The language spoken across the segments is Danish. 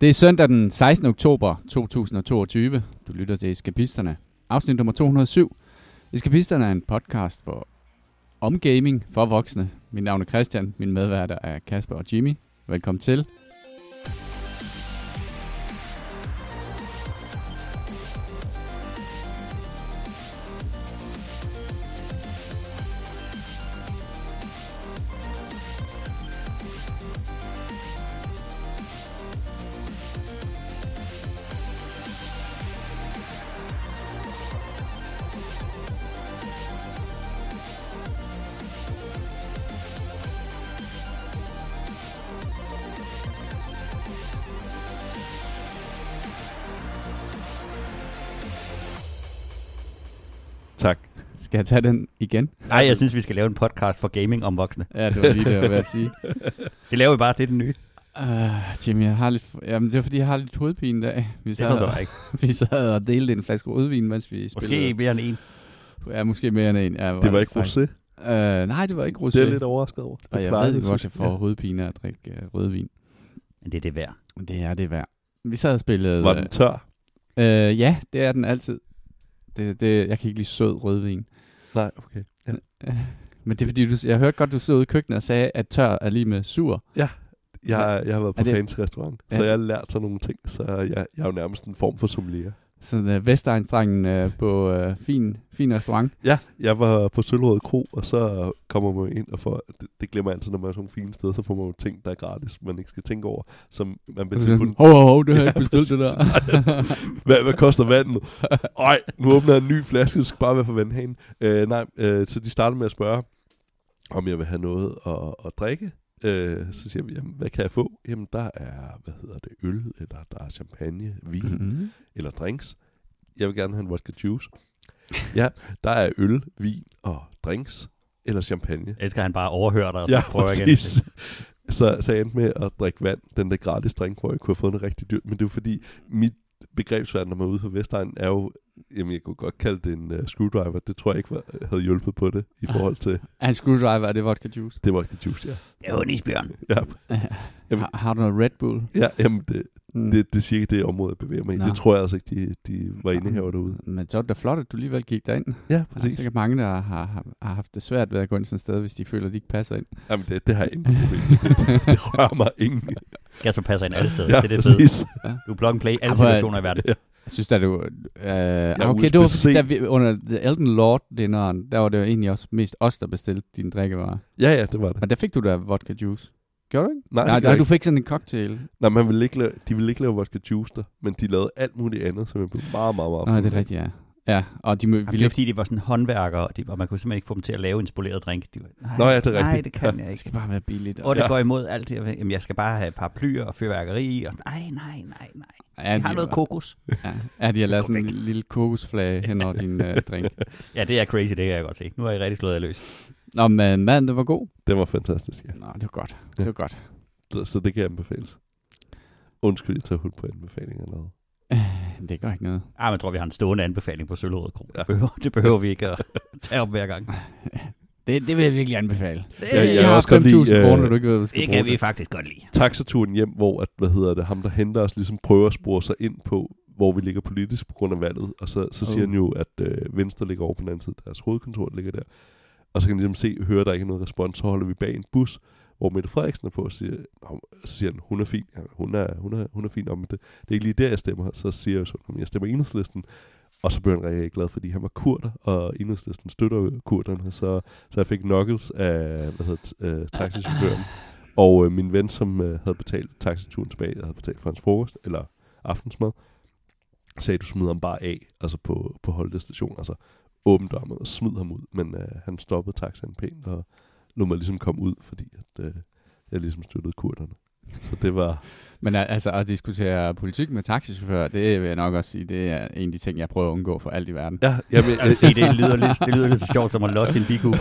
Det er søndag den 16. oktober 2022. Du lytter til Eskapisterne. Afsnit nummer 207. Eskapisterne er en podcast for om gaming for voksne. Mit navn er Christian. Min medværter er Kasper og Jimmy. Velkommen til. Skal jeg tage den igen? Nej, jeg synes, vi skal lave en podcast for gaming om voksne. Ja, det var lige det, jeg var ved at sige. Det laver vi bare, det er det nye. Uh, Jimmy, jeg har lidt... Jamen, det er fordi, jeg har lidt hovedpine i dag. Vi Det sad, forstår jeg ikke. vi sad og delte en flaske rødvin, mens vi spillede. Måske mere end en. Ja, måske mere end en. Ja, Det var ikke faktisk. rosé. Uh, nej, det var ikke rosé. Det er jeg lidt overrasket over. Og jeg ved det, godt, jeg synes får hovedpine af at drikke uh, rødvin. Men det er det værd. Det er det værd. Vi sad og spillede... Var den tør? øh, ja, det er den altid. Det, det, jeg kan ikke lide sød rødvin. Nej, okay. Ja. Men det er fordi, du, jeg hørte godt, du stod ude i køkkenet og sagde, at tør er lige med sur. Jeg, jeg har været på det- fancy restaurant, så Ja. jeg har lært sådan nogle ting, så jeg, jeg er jo nærmest en form for sommelier. Så uh, Vestegnsdrengen uh, på uh, fin, fin restaurant. Ja, jeg var på Sølvrød Kro, og så kommer man ind og får, det, det glemmer jeg altid, når man er sådan nogle fine steder, så får man jo ting, der er gratis, man ikke skal tænke over, som man betaler på. Hov, hov, hov, det har jeg Ja, ikke bestilt det der. Hvad, hvad koster vandet? Ej, nu åbner jeg en ny flaske, det skal bare være for vandhanen. Øh, nej, øh, så de starter med at spørge, om jeg vil have noget at, at drikke. Øh, så siger vi, jamen, hvad kan jeg få? Jamen, der er, hvad hedder det, øl, eller der er champagne, vin, mm. Mhm. eller drinks. Jeg vil gerne have en vodka juice. Ja, der er øl, vin og drinks, eller champagne. Elsker, at han bare overhører dig og Ja, så prøver igen. Så, så jeg endte med at drikke vand, den der gratis drink, hvor jeg kunne have fået noget rigtig dyrt. Men det er jo fordi, mit begrebsverden, når man er ude for Vestegn, er jo, jamen jeg kunne godt kalde det en uh, screwdriver. Det tror jeg ikke var, havde hjulpet på det, i forhold til, Er en screwdriver, er det vodka juice? det var ikke juice, ja. Det er jo en isbjørn. Ja, Jamen- Har, har du noget Red Bull? ja jamen det, Mm. det, det er cirka det område, jeg bevæger mig i. Nå. Det tror jeg altså ikke, de, de var indehaver derude. Men så er det da flot, at du alligevel gik derind. Ja, Der er præcis. sikkert mange, der har, har, har haft det svært ved at gå ind sådan et sted, hvis de føler, at de ikke passer ind. Jamen det, det har jeg intet problem det, det rører mig ingen. Kasper passer ind alle steder. Ja, det er det fede. præcis. Du er plug and play alle Ja, er- situationer i verden. Ja. Jeg synes, at du... Øh, okay, USB-C. det var fordi, da vi, under The Elden Lord-dinneren, der var det jo egentlig også mest os, der bestilte dine drikkevarer. Ja, ja, det var det. Men der fik du da vodka juice. Gjorde du ikke? Nej, nej, nej gjorde du fik sådan en cocktail. Nej, man ville ikke lave, de ville ikke lave vodka juice der, men de lavede alt muligt andet, som jeg blev meget, meget, meget Nej, det er rigtigt, ja. Ja, og de må, Jamen, det er ikke... fordi, de var sådan håndværkere, og, de, og man kunne simpelthen ikke få dem til at lave en spoleret drink. De var, nej, Nå ja, det er Nej, rigtigt. det kan jeg Det ikke. skal bare være billigt. Og det Ja. går imod alt det. Jamen, jeg skal bare have paraplyer og fyrværkeri i. Og, nej, nej, nej, nej. ja, Jeg har de noget var- kokos. Ja, ja, de har lavet sådan en lille kokosflage hen over din uh, drink. Ja, det er crazy, det kan jeg godt se. Nu har jeg rigtig slået jer løs. Nå, men maden, det var god. Det var fantastisk, ja. Nå, det var godt. Ja. Det var godt. Så, så det kan anbefales. Undskyld, jeg tager hul på anbefalinger eller noget. Det gør ikke noget. Ah, men jeg tror, vi har en stående anbefaling på Sølvrød Kro. Ja. Det, behøver, det behøver vi ikke at tage op hver gang. Det, det vil jeg virkelig anbefale. Det, Jeg- Jeg, jeg har også godt 5.000 lide, øh, kroner, du ikke ved, hvad du skal det bruge kan vi til. faktisk godt lide. Taxaturen hjem, hvor at, hvad hedder det, ham der henter os, ligesom prøver at spore sig ind på, hvor vi ligger politisk på grund af valget. Og så, så siger Oh. han jo, at øh, Venstre ligger over på den anden side, deres hovedkontor ligger der. Og så kan han ligesom se, høre, der ikke er noget respons, så holder vi bag en bus, hvor Mette Frederiksen er på, og siger, så siger han, hun er fin, ja, hun er, hun er, hun er fin om det. Det er ikke lige der, jeg stemmer. Så siger jeg jo så, at jeg stemmer enhedslisten. Og så blev han rigtig glad, fordi han var kurder, og enhedslisten støtter kurderne. Så, så jeg fik knuckles af, hvad hedder det, øh, taxichaufføren. Og øh, min ven, som øh, havde betalt taxituren tilbage, jeg havde betalt for hans frokost, eller aftensmad, sagde, du smider ham bare af, altså på, på Holte station, altså åbent dørmet og smid ham ud. Men øh, han stoppede taxaen pænt, og lod mig ligesom komme ud, fordi at, øh, jeg ligesom støttede kurderne. Så det var, men al- altså at diskutere politik med taxichauffør, det vil jeg nok også sige, det er en af de ting, jeg prøver at undgå for alt i verden. ja, jamen, Jeg vil sige, det lyder lidt, det lyder lidt så sjovt, som at lost i en biku.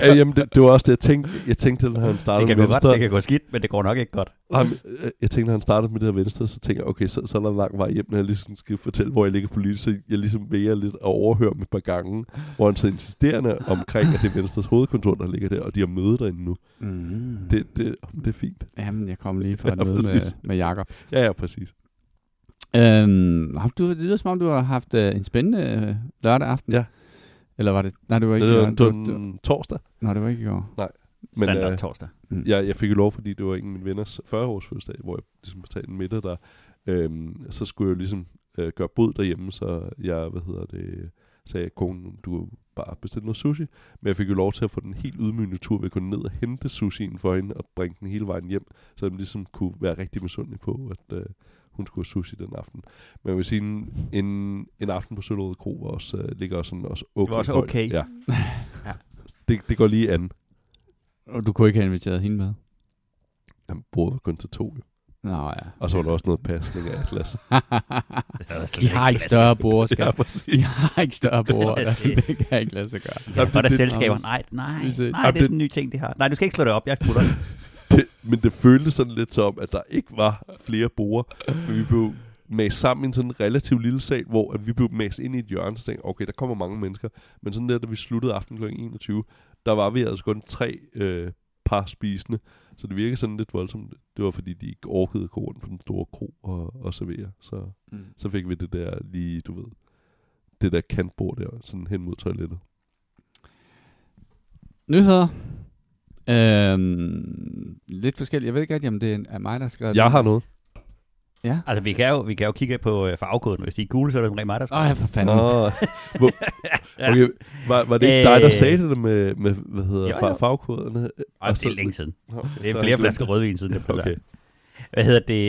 ja, jamen det, det, var også det, jeg tænkte, jeg tænkte, når han startede Det kan med gå godt, venstre, det kan gå skidt, men det går nok ikke godt. Jamen, øh, jeg tænkte, når han startede med det her venstre, så tænker jeg, okay, så, så er der en lang vej hjem, når jeg ligesom skal fortælle, hvor jeg ligger politisk, så jeg ligesom vælger lidt at overhøre dem et par gange, hvor han så insisterende omkring, at det er Venstres hovedkontor, der ligger der, og de har møde derinde nu. Mm. Det, det, det er fint. Jamen, jeg kom lige fra et Ja, møde med præcis. med Jakob. Ja, ja, præcis. Øhm, har du, det lyder som om, du har haft øh, en spændende øh, lørdag aften. Ja. Eller var det? Nej, det var ikke Det i var, går. det Du- var du- en torsdag, Nej, det var ikke i går. men Standard øh, torsdag. jeg, jeg fik jo lov, fordi det var en af mine venners 40-års fødselsdag, hvor jeg ligesom betalte en middag der. Øhm, så skulle jeg jo ligesom øh, gøre bod derhjemme, så jeg, hvad hedder det, sagde konen, du bare bestille noget sushi. Men jeg fik jo lov til at få den helt ydmygende tur ved at gå ned og hente sushien for hende og bringe den hele vejen hjem, så jeg ligesom kunne være rigtig misundelig på, at øh, hun skulle have sushi den aften. Men jeg vil sige, en, en, en aften på Søllerød Kro var også, øh, ligger også sådan også okay. var også højt. okay. Ja. Ja. Det, det går lige an. Og du kunne ikke have inviteret hende med? Jamen, bordet var kun til to, jo. Nå ja. Og så var der også noget pasning af Atlas. De har ikke større bord, ja. De har ikke større bord. Det- det kan ikke lade sig gøre. Ja, og der det- selskaber, nej, nej, nej, det er sådan en ny ting, de har. Nej, du skal ikke slå det op, jeg smutter. Det, men det føltes sådan lidt som, at der ikke var flere borer. Men vi blev mast sammen i en sådan relativt lille sal, hvor at vi blev mast ind i et hjørne, så tænkte okay, der kommer mange mennesker. Men sådan der, da vi sluttede aften kl. 21, der var vi altså kun tre øh, par spisende. Så det virkede sådan lidt voldsomt. Det var fordi, de ikke orkede at gå rundt på den store kro og, og servere. Så, Mm. så fik vi det der lige, du ved, det der kantbord der, sådan hen mod toilettet. Nyheder. Øhm, lidt forskelligt. Jeg ved ikke rigtig, om det er mig, der skal... Jeg har noget. Ja. Altså, vi kan jo, vi kan jo kigge på øh, farvekoden. Hvis de er gule, så er det rent mig, der skal. Åh, for fanden. Nå, hvor, okay, var, var det ikke dig, der Øh. sagde det med, med hvad hedder Jo, jo, farvekoderne? Ej, Og det så- er længe siden. Okay, Det er flere flasker rødvin siden. Det blev Okay. Hvad hedder det?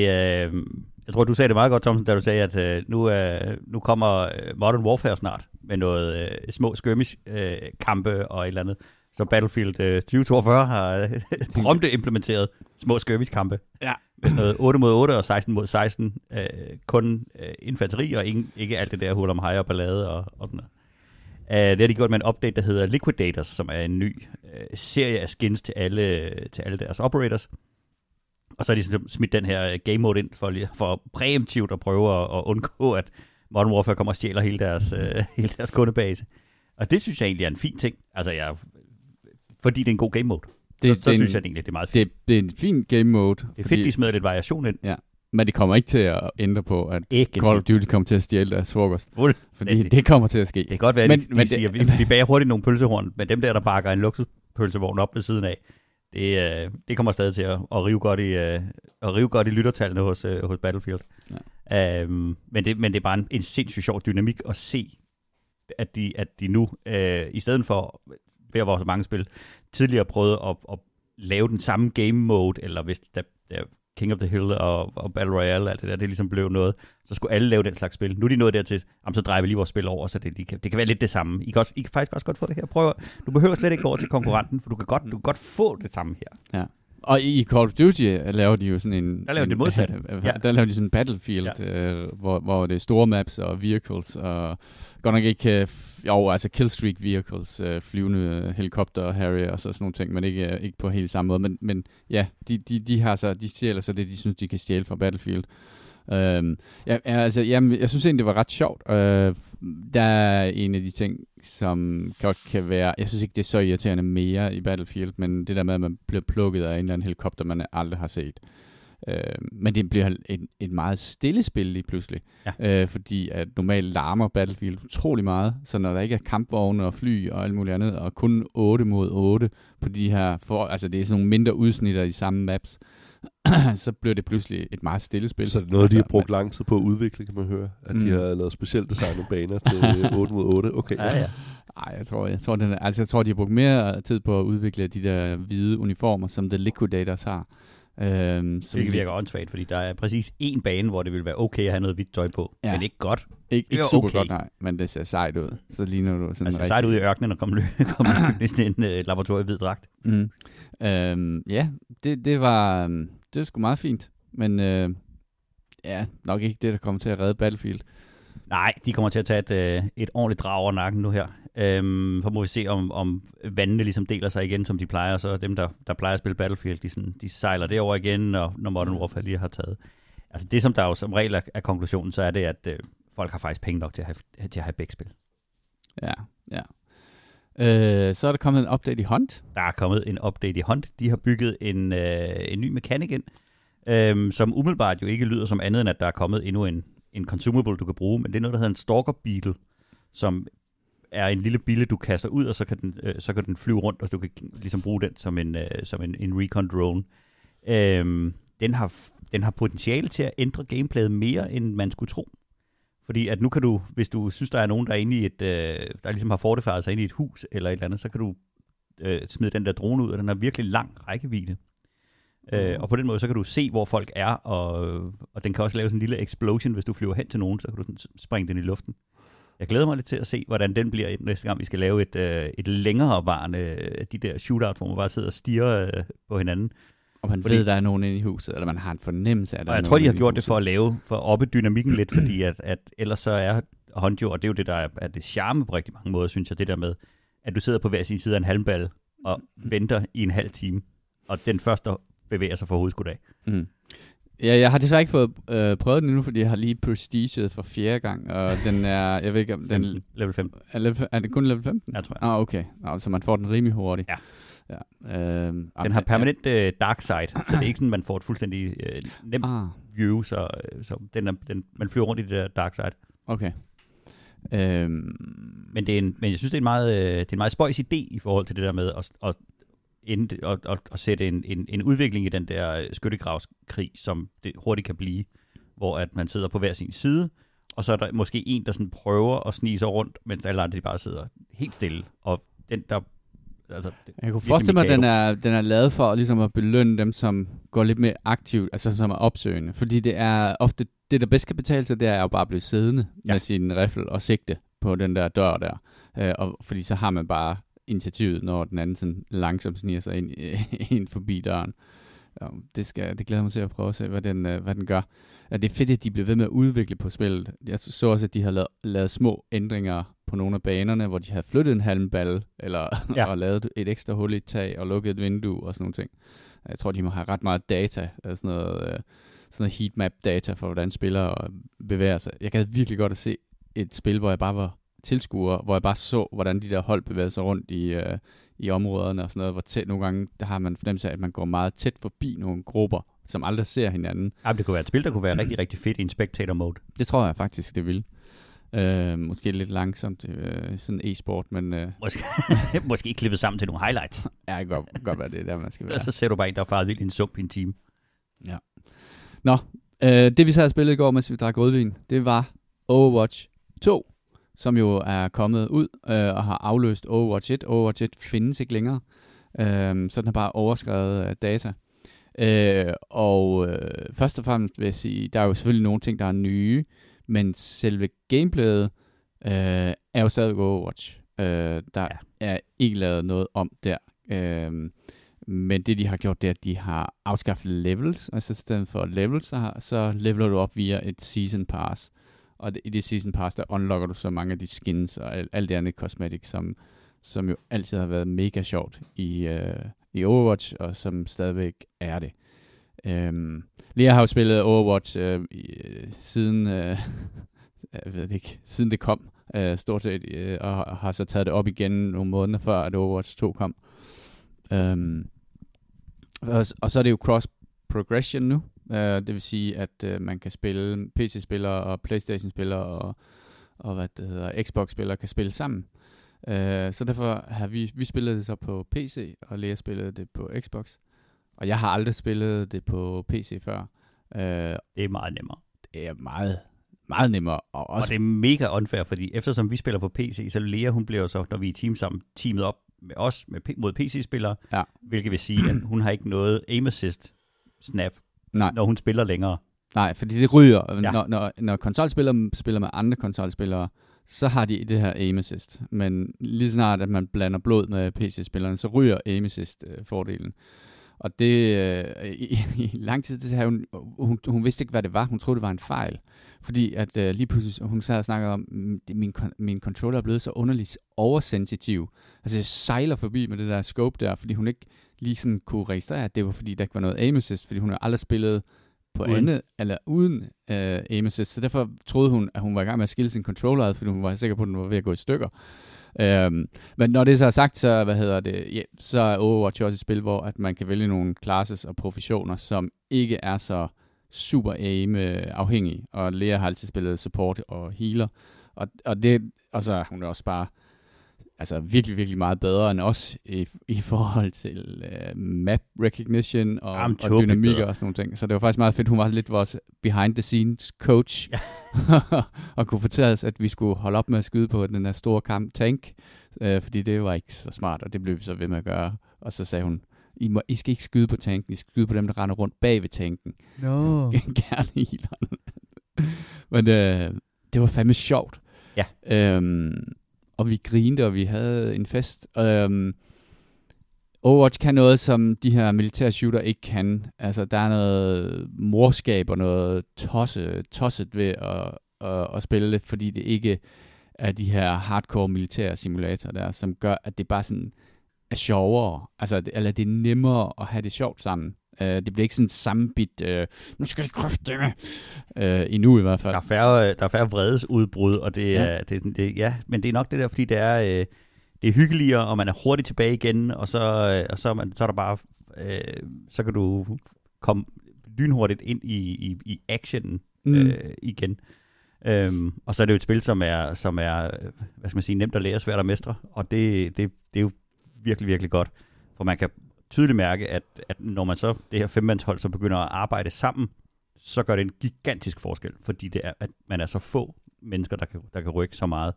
Øh, jeg tror, du sagde det meget godt, Thomsen, da du sagde, at øh, nu, øh, nu kommer øh, Modern Warfare snart med noget øh, små skirmish-kampe og et eller andet. Så Battlefield øh, 2042 har øh, prompte implementeret små skirmish-kampe. Ja. Med sådan noget 8 mod 8 og 16 mod 16. Øh, kun øh, infanteri og ingen, ikke alt det der hul om hej og ballade og, og sådan noget. Uh, det har de gjort med en update, der hedder Liquidators, som er en ny uh, serie af skins til alle, til alle deres operators. Og så har de sådan smidt den her øh, game mode ind for, for præemptivt at prøve at, at undgå, at Modern Warfare kommer og stjæler hele deres, uh, hele deres kundebase. Og det synes jeg egentlig er en fin ting. Altså, jeg, fordi det er en god game mode. Det, så, så det, synes en, jeg egentlig, det er meget fint. det, det er en fin game mode. Det er fedt, de smider lidt variation ind. Men det kommer ikke til at ændre på, at Ikke Call of Duty kommer til at stjæle deres frokost. Fuld. Fordi det kommer til at ske. Det kan godt være, Men- men, de, men de siger, det- vi, vi bager hurtigt nogle pølsehorn, men dem der, der bakker en luksuspølsevogn op ved siden af, det, øh, det kommer stadig til at, at, rive godt i, øh, at rive godt i lyttertallene hos, øh, hos Battlefield. Ja. Øhm, men, det, men det er bare en, en sindssygt sjov dynamik at se, at de, at de nu, øh, i stedet for, ved at være mange spil, tidligere prøvede at, at lave den samme game mode, eller hvis der, der King of the Hill og, og Battle Royale, alt det der, det ligesom blev noget, så skulle alle lave den slags spil. Nu er de nået dertil, jamen, så drejer vi lige vores spil over, så det, de kan, det kan være lidt det samme. I kan, også, I kan faktisk også godt få det her. Prøv, du behøver slet ikke gå over til konkurrenten, for du kan godt, du kan godt få det samme her. Ja. Og i Call of Duty øh, laver de jo sådan en... Der laver de en, det modsatte. Ja. Der laver de sådan en battlefield, ja. øh, hvor, hvor det er store maps og vehicles, og godt nok ikke... Øh, jo, altså killstreak vehicles, øh, flyvende øh, helikopter, Harrier og så sådan nogle ting, men ikke, øh, ikke på helt samme måde. Men, men ja, de, de, de har så, de stjæler så det, de synes, de kan stjæle fra Battlefield. Øhm, ja, altså, jamen, jeg synes egentlig, det var ret sjovt. Øh, der er en af de ting, som godt kan være... Jeg synes ikke, det er så irriterende mere i Battlefield, men det der med, at man bliver plukket af en eller anden helikopter, man aldrig har set. Øh, men det bliver et, et meget stille spil lige pludselig. Ja. Øh, fordi at normalt larmer Battlefield utrolig meget, så når der ikke er kampvogne og fly og alt muligt andet, og kun 8 mod 8 på de her... For, altså det er sådan nogle mindre udsnit af de samme maps, så bliver det pludselig et meget stille spil. Så er det noget, de har Altså, brugt lang tid på at udvikle, kan man høre. At mm. de har lavet specielt designet baner til 8 mod 8. Okay, Ja, ja. Ej, jeg tror, jeg tror, den er, altså, jeg tror, de har brugt mere tid på at udvikle de der hvide uniformer, som The Liquidators har. Øhm, som Hvilket virker åndssvagt, fordi der er præcis én bane, hvor det vil være okay at have noget hvidt tøj på, Ja. ja. men ikke godt. Ikke, Det ikke er super okay. godt, nej, men det ser sejt ud. Så ligner du sådan Altså sejt ud i ørkenen og komme løb, komme løb i sådan en uh, laboratoriehvid dragt. Mm. Øhm, ja, det, det var øhm, det var sgu meget fint. Men øh, ja, nok ikke det, der kommer til at redde Battlefield. Nej, de kommer til at tage et, øh, et ordentligt drag over nakken nu her. Øhm, så må vi se, om, om vandene ligesom deler sig igen, som de plejer. Så dem, der, der plejer at spille Battlefield, de, sådan, de sejler derover igen, og når Modern Warfare lige har taget. Altså det, som der jo som regel er, er konklusionen, så er det, at øh, folk har faktisk penge nok til at have, til at have begge spil. Ja, ja. Øh, så er der kommet en update i Hunt. Der er kommet en update i Hunt. De har bygget en, øh, en ny mekanik ind, øh, som umiddelbart jo ikke lyder som andet end, at der er kommet endnu en, en consumable, du kan bruge, men det er noget, der hedder en Stalker Beetle, som er en lille bille, du kaster ud, og så kan den, øh, så kan den flyve rundt, og du kan ligesom bruge den som en, øh, som en, en recon drone. Øh, den, har, den har potentiale til at ændre gameplayet mere, end man skulle tro. Fordi at nu kan du, hvis du synes, der er nogen, der er inde i et, øh, der ligesom har fortifieret sig inde i et hus eller et eller andet, så kan du øh, smide den der drone ud, og den har virkelig lang rækkevidde. Mm. Øh, og på den måde, så kan du se, hvor folk er, og, og den kan også lave sådan en lille explosion, hvis du flyver hen til nogen, så kan du sådan springe den i luften. Jeg glæder mig lidt til at se, hvordan den bliver næste gang, vi skal lave et, øh, et længerevarende, øh, de der shootouts, hvor man bare sidder og stiger øh, på hinanden. Og man fordi, ved, der er nogen inde i huset, eller man har en fornemmelse af, der Og jeg tror, de har gjort det for at lave, for at oppe dynamikken lidt, fordi at, at ellers så er Honjo, og det er jo det, der er, er det charme på rigtig mange måder, synes jeg, det der med, at du sidder på hver sin side af en halmball, og venter i en halv time, og den første bevæger sig for hovedskud af. Mm. Ja, jeg har desværre ikke fået øh, prøvet den endnu, fordi jeg har lige prestiget for fjerde gang, og den er, jeg ved ikke om den... 15, level 15. Er, level, er det kun level 15? Jeg tror jeg. Ah, okay. Ah, så man får den rimelig hurtigt. Ja. Ja. Øh, den har permanent ja. uh, dark side, så det er ikke sådan, man får et fuldstændig uh, nemt ah. view, så, så den er, den, man flyver rundt i det der dark side. Okay. Øhm. Men, det er en, men jeg synes, det er en meget, det er en meget spøjs idé i forhold til det der med at, at ind, og, og, og sætte en, en, en udvikling i den der skyttegravskrig, som det hurtigt kan blive, hvor at man sidder på hver sin side, og så er der måske en, der sådan prøver at snige sig rundt, mens alle andre de bare sidder helt stille. Og den, der Altså, jeg kunne forestille mig, at den er, den er lavet for ligesom at belønne dem, som går lidt mere aktivt, altså som er opsøgende. Fordi det er ofte, det der bedst kan betale sig, det er jo bare at blive siddende ja. med sin riffel og sigte på den der dør der. Øh, og, fordi så har man bare initiativet, når den anden sådan langsomt sniger sig ind, ind forbi døren. Ja, det, skal, det glæder mig til at prøve at se, hvad den, øh, hvad den gør. Ja, det er fedt, at de bliver ved med at udvikle på spillet. Jeg så også, at de har lavet, lavet små ændringer på nogle af banerne, hvor de havde flyttet en halmball, eller ja. og lavet et ekstra hul i et tag, og lukket et vindue og sådan nogle ting. Jeg tror, de må have ret meget data, altså noget, øh, sådan noget heatmap data for, hvordan spillere bevæger sig. Jeg gad virkelig godt at se et spil, hvor jeg bare var tilskuer, hvor jeg bare så, hvordan de der hold bevæger sig rundt i, øh, i områderne og sådan noget, hvor tæt nogle gange, der har man fornemmelse af, at man går meget tæt forbi nogle grupper, som aldrig ser hinanden. Ja, det kunne være et spil, der kunne være rigtig, rigtig fedt i en spectator mode. Det tror jeg faktisk, det vil. Øh, måske lidt langsomt, øh, sådan e-sport, men... Øh, måske, måske klippet sammen til nogle highlights. ja, det kan godt, godt være, det der, man skal være. Og så ser du bare en, der har virkelig en sump i en time. Ja. Nå, øh, det vi så har spillet i går, mens vi drak rødvin, det var Overwatch 2 som jo er kommet ud øh, og har afløst Overwatch 1. Overwatch 1 findes ikke længere, øh, så den har bare overskrevet øh, data. Øh, og øh, først og fremmest vil jeg sige, der er jo selvfølgelig nogle ting, der er nye, men selve gameplayet øh, er jo stadig Overwatch. Øh, der ja. er ikke lavet noget om der. Øh, men det, de har gjort, det er, at de har afskaffet levels. Altså i stedet for levels, så, har, så leveler du op via et season pass. Og i det season pass, der unlocker du så mange af de skins og alt, alt det andet cosmetic, som, som jo altid har været mega sjovt i, uh, i Overwatch, og som stadigvæk er det. Um, Lea har jo spillet Overwatch uh, i, øh, siden, uh, jeg ved ikke, siden det kom, uh, stort set, uh, og har så taget det op igen nogle måneder før, at Overwatch 2 kom. Um, og, og så er det jo cross progression nu, Uh, det vil sige, at uh, man kan spille PC-spillere og Playstation-spillere og, og hvad det hedder, Xbox-spillere kan spille sammen. Uh, så derfor har vi, vi spillet det så på PC, og Lea spillede det på Xbox. Og jeg har aldrig spillet det på PC før. Uh, det er meget nemmere. Det er meget, meget nemmere. Og, også og det er mega unfair, fordi eftersom vi spiller på PC, så Lea, hun bliver så, når vi er team sammen, teamet op med os med, mod PC-spillere, ja. hvilket vil sige, at hun har ikke noget aim assist snap Nej. når hun spiller længere. Nej, fordi det ryger. Ja. Når, når, når konsolspillere spiller med andre konsolspillere, så har de det her aim assist. Men lige snart, at man blander blod med PC-spillerne, så ryger aim assist-fordelen. Øh, og det, øh, i, i lang tid, det her, hun, hun, hun vidste ikke, hvad det var. Hun troede, det var en fejl. Fordi at øh, lige pludselig, hun sad og snakkede om, min, min controller er blevet så underligt oversensitiv. Altså jeg sejler forbi med det der scope der, fordi hun ikke lige sådan kunne registrere, at det var fordi, der ikke var noget aim assist, fordi hun har aldrig spillet på uden. andet, eller uden uh, aim assist, så derfor troede hun, at hun var i gang med at skille sin controller ad, fordi hun var sikker på, at den var ved at gå i stykker. Øhm, men når det så er sagt, så, hvad hedder det, ja, så er Overwatch også et spil, hvor at man kan vælge nogle classes og professioner, som ikke er så super aim øh, afhængige. Og Lea har altid spillet support og healer. Og, og, det, og så hun er også bare altså virkelig, virkelig meget bedre end os i, i forhold til uh, map recognition og, Jamen, og dynamik og sådan nogle ting. Så det var faktisk meget fedt. Hun var lidt vores behind the scenes coach ja. og kunne fortælle os, at vi skulle holde op med at skyde på den der store kamp tank, uh, fordi det var ikke så smart, og det blev vi så ved med at gøre. Og så sagde hun, I, må, I skal ikke skyde på tanken, I skal skyde på dem, der render rundt bag ved tanken. No. Gerne healeren. Men uh, det var fandme sjovt. Ja. Øhm, og vi grinede, og vi havde en fest. Øhm, Overwatch kan noget, som de her militære shooter ikke kan. Altså, der er noget morskab og noget tosse, tosset ved at, at, at spille det, fordi det ikke er de her hardcore militære simulatorer der, som gør, at det bare sådan er sjovere. Altså, eller det er nemmere at have det sjovt sammen. Uh, det bliver ikke sådan sammenbit, uh, nu skal det kræfte uh, endnu i hvert fald. Der er færre, der er færre vredesudbrud, og det, ja. Er, det, det, ja, men det er nok det der, fordi det er, uh, det er hyggeligere, og man er hurtigt tilbage igen, og så, uh, og så, er, man, så er der bare, uh, så kan du komme lynhurtigt ind i, i, i actionen mm. uh, igen. Um, og så er det jo et spil, som er, som er hvad skal man sige, nemt at lære, svært at mestre, og det, det, det er jo virkelig, virkelig godt, for man kan tydeligt mærke, at, at når man så, det her femmandshold, så begynder at arbejde sammen, så gør det en gigantisk forskel, fordi det er, at man er så få mennesker, der kan, der kan rykke så meget.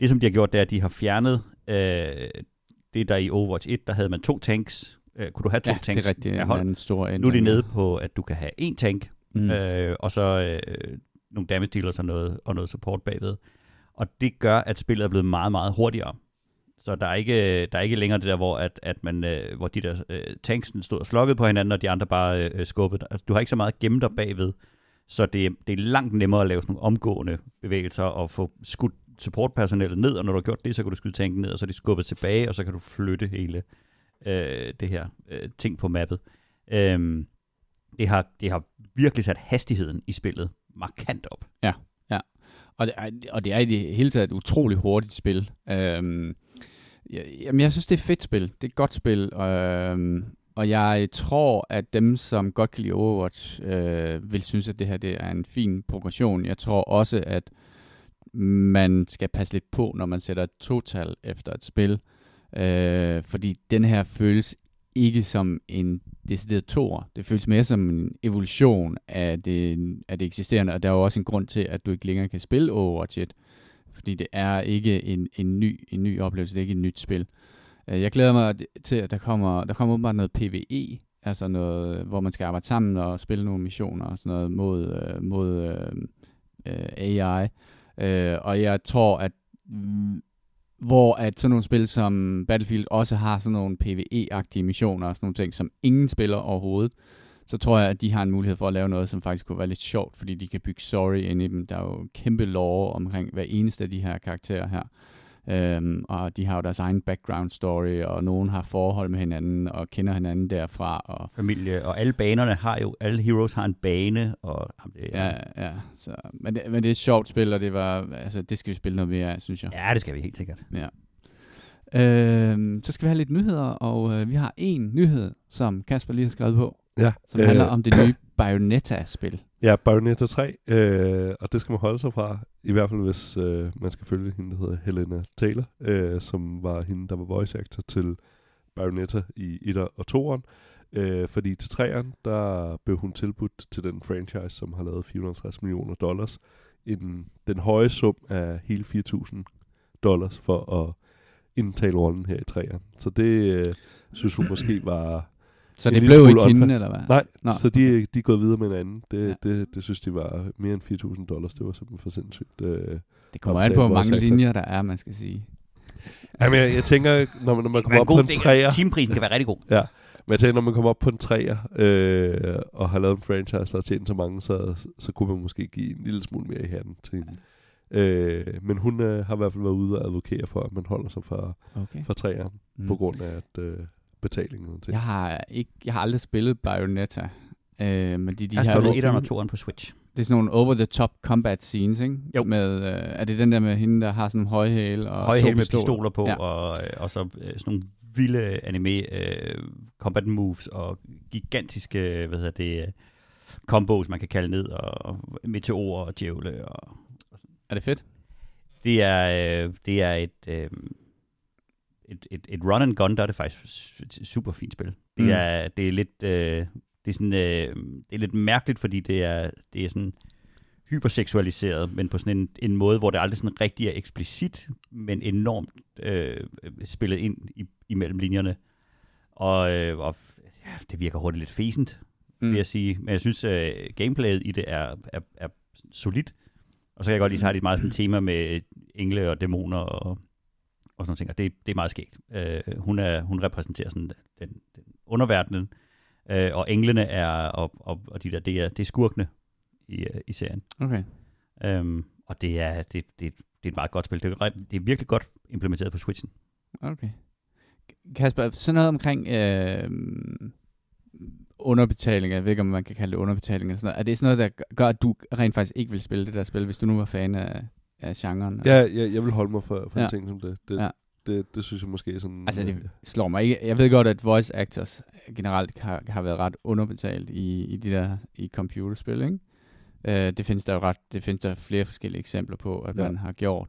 Det, som de har gjort, det er, at de har fjernet øh, det, der i Overwatch 1, der havde man to tanks. Øh, kunne du have to ja, tanks det er rigtigt. Af hold? En stor nu er de nede på, at du kan have en tank, mm. øh, og så øh, nogle damage dealers og noget, og noget support bagved. Og det gør, at spillet er blevet meget, meget hurtigere. Så der er ikke, der er ikke længere det der, hvor, at, at man, øh, hvor de der øh, tanksen stod og slukkede på hinanden, og de andre bare øh, øh, skubbede. Altså, du har ikke så meget gemt dig bagved, så det, det er langt nemmere at lave sådan nogle omgående bevægelser og få skudt supportpersonellet ned, og når du har gjort det, så kan du skyde tanken ned, og så er de skubbet tilbage, og så kan du flytte hele øh, det her øh, ting på mappet. Øhm, det, har, det har virkelig sat hastigheden i spillet markant op. Ja, ja. Og det er, og det er i det hele taget et utroligt hurtigt spil. Øhm, Jamen, jeg synes, det er et fedt spil. Det er et godt spil. Øh, og jeg tror, at dem, som godt kan lide Overwatch, øh, vil synes, at det her det er en fin progression. Jeg tror også, at man skal passe lidt på, når man sætter et total efter et spil. Øh, fordi den her føles ikke som en decideret tor. Det føles mere som en evolution af det, af det eksisterende, og der er jo også en grund til, at du ikke længere kan spille Overwatch 1 fordi det er ikke en, en, ny, en ny oplevelse, det er ikke et nyt spil. Øh, jeg glæder mig til, at der kommer, der kommer åbenbart noget PvE, altså noget, hvor man skal arbejde sammen og spille nogle missioner og sådan noget mod, øh, mod øh, øh AI. Øh, og jeg tror, at hvor at sådan nogle spil som Battlefield også har sådan nogle PvE-agtige missioner og sådan nogle ting, som ingen spiller overhovedet, så tror jeg, at de har en mulighed for at lave noget, som faktisk kunne være lidt sjovt, fordi de kan bygge story ind i dem. Der er jo kæmpe lore omkring hver eneste af de her karakterer her. Øhm, og de har jo deres egen background story, og nogen har forhold med hinanden, og kender hinanden derfra. Og Familie, og alle banerne har jo, alle heroes har en bane. Og, det, ja, ja, så, men, det, men det er et sjovt spil, og det, var, altså, det skal vi spille noget mere af, synes jeg. Ja, det skal vi helt sikkert. Ja. Øhm, så skal vi have lidt nyheder, og øh, vi har en nyhed, som Kasper lige har skrevet på. Ja. Som øh, handler om det nye Bayonetta-spil. Ja, Bayonetta 3, øh, og det skal man holde sig fra, i hvert fald hvis øh, man skal følge hende, der hedder Helena Taylor, øh, som var hende, der var voice actor til Bayonetta i 1 og 2'eren. Øh, fordi til 3'eren, der blev hun tilbudt til den franchise, som har lavet 450 millioner dollars, en, den høje sum af hele 4.000 dollars for at indtale rollen her i 3'eren. Så det øh, synes hun måske var så det blev ikke hende, eller hvad? Nej, Nå. så de, de er gået videre med en anden. Det, ja. det, det synes de var mere end 4.000 dollars. Det var simpelthen for sindssygt. Øh, det kommer an på, hvor mange linjer der er, man skal sige. Jamen, jeg, jeg tænker, når man, når man kommer op god, på en træer... Timeprisen kan være rigtig god. Ja, men jeg tænker, når man kommer op på en træer, øh, og har lavet en franchise, der har tjent så mange, så, så kunne man måske give en lille smule mere i handen til hende. Øh, men hun øh, har i hvert fald været ude og advokere for, at man holder sig fra, okay. fra træerne, mm. på grund af, at... Øh, betalingen til. Jeg har, ikke, jeg har aldrig spillet Bayonetta. Øh, men de, de Jeg har her, spillet det, etteren og toeren på Switch. det er sådan nogle over-the-top combat scenes, ikke? Jo. Med, øh, er det den der med hende, der har sådan nogle høje hæle og hæle med pistoler? pistoler på, Ja. og, øh, og så øh, sådan nogle vilde anime øh, combat moves, og gigantiske, hvad hedder det, øh, combos, man kan kalde ned, og meteorer og djævle. Og, Er det fedt? det er, øh, det er et, øh, et, et, et run and gun, der er det faktisk et super fint spil. Det Mm. er, det er lidt, øh, det er sådan, øh, det er lidt mærkeligt, fordi det er, det er sådan hyperseksualiseret, men på sådan en, en måde, hvor det aldrig sådan rigtig er eksplicit, men enormt øh, spillet ind i, imellem linjerne. Og, øh, og ja, det virker hurtigt lidt fæsent, mm. vil jeg sige. Men jeg synes, øh, gameplayet i det er, er, er solidt. Og så kan jeg godt lide, så har de et meget sådan tema med engle og dæmoner og, og sådan nogle ting. Og det, det er meget skægt. Øh, hun, er, hun repræsenterer sådan den, den underverdenen, øh, og englene er, og, og, og de der, det er, det er skurkene i, øh, i serien. Okay. Øhm, og det er, det, det, det er et meget godt spil. Det er, det er virkelig godt implementeret på Switchen. Okay. Kasper, sådan noget omkring øh, underbetaling, jeg ved ikke, om man kan kalde det underbetaling eller sådan noget. Er det sådan noget, der gør, at du rent faktisk ikke vil spille det der spil, hvis du nu var fan af, af genren? Ja, jeg, jeg vil holde mig for, for Ja. en ting som det. Det, Ja. det, det synes jeg måske er sådan... Altså, øh, det slår mig ikke. Jeg ved godt, at voice actors generelt har, har været ret underbetalt i, i de der i computerspil, ikke? Øh, det findes der jo ret, det findes der flere forskellige eksempler på, at Ja. man har gjort.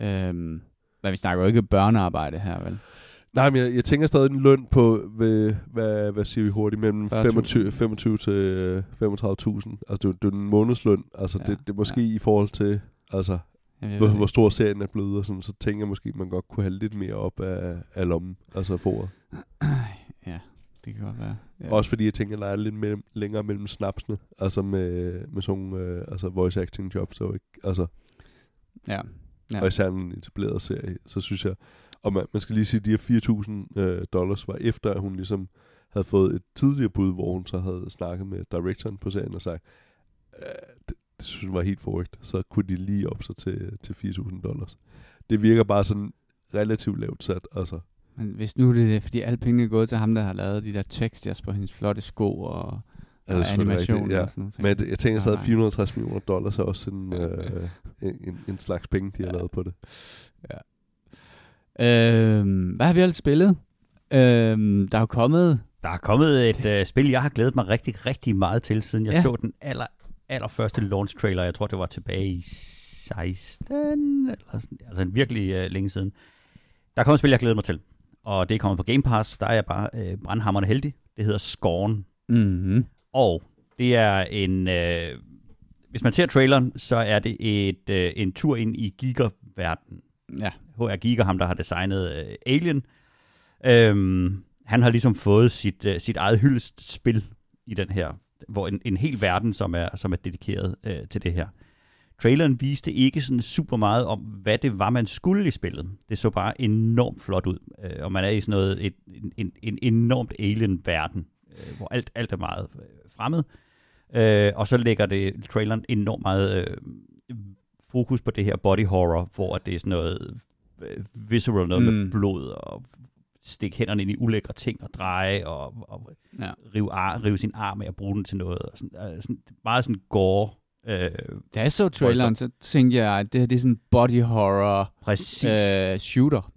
Øhm, men vi snakker jo ikke børnearbejde her, vel? Nej, men jeg, jeg tænker stadig en løn på, ved, hvad, hvad siger vi hurtigt, mellem 40.000. 25, 25 til øh, 35.000. Altså, det, det er en månedsløn. Altså, ja. det, det er måske ja. i forhold til, altså, Ved hvor, hvor stor serien er blevet, og sådan, så tænker jeg måske, at man godt kunne have lidt mere op af, af lommen, altså foret. Ja, det kan godt være. Ja. Også fordi jeg tænker, at der er lidt mellem, længere mellem snapsene, altså med, med sådan øh, altså voice acting jobs, og ikke, altså, Ja. ja. Ja. og især en etableret serie, så synes jeg, og man, man skal lige sige, at de her 4.000 øh, dollars var efter, at hun ligesom havde fået et tidligere bud, hvor hun så havde snakket med directoren på serien og sagt, øh, det, det synes hun var helt forrygt, så kunne de lige op sig til, til 4.000 dollars. Det virker bare sådan relativt lavt sat, altså. Men hvis nu det er, fordi alle pengene er gået til ham, der har lavet de der teksters på hendes flotte sko og, det og rigtigt? Ja. og sådan noget. Men jeg, jeg tænker stadig, Nej. 450 millioner dollars er også en, Ja. øh, en, en, en slags penge, de har Ja. lavet på det. Øhm, hvad har vi ellers spillet? Øhm, der er jo kommet... Der er kommet et øh, spil, jeg har glædet mig rigtig, rigtig meget til, siden jeg Ja. ja. så den aller, allerførste launch trailer. Jeg tror, det var tilbage i 16, eller altså virkelig øh, længe siden. Der er kommet et spil, jeg glæder mig til. Og det er kommet på Game Pass. Der er jeg bare øh, brandhammerende heldig. Det hedder Scorn. Mm-hmm. Og det er en... Øh, hvis man ser traileren, så er det et, øh, en tur ind i Giga-verdenen. Ja. H.R. Giger, ham der har designet øh, Alien. Øhm, han har ligesom fået sit, øh, sit eget hyldestspil i den her, hvor en, en hel verden, som er, som er dedikeret øh, til det her. Traileren viste ikke sådan super meget om, hvad det var, man skulle i spillet. Det så bare enormt flot ud, øh, og man er i sådan noget, et, en, en, en enormt alien-verden, øh, hvor alt, alt er meget øh, fremmed. Øh, og så lægger det traileren enormt meget øh, fokus på det her body horror, hvor det er sådan noget øh, visceral, noget mm. Mm. med blod og stikke hænderne ind i ulækre ting og dreje og, og Ja. rive, ar, rive sin arm af og bruge den til noget. Og sådan, øh, sådan, meget sådan gore. Øh, Da jeg så traileren, så tænkte jeg, at det her det er sådan en body horror præcis. øh, shooter.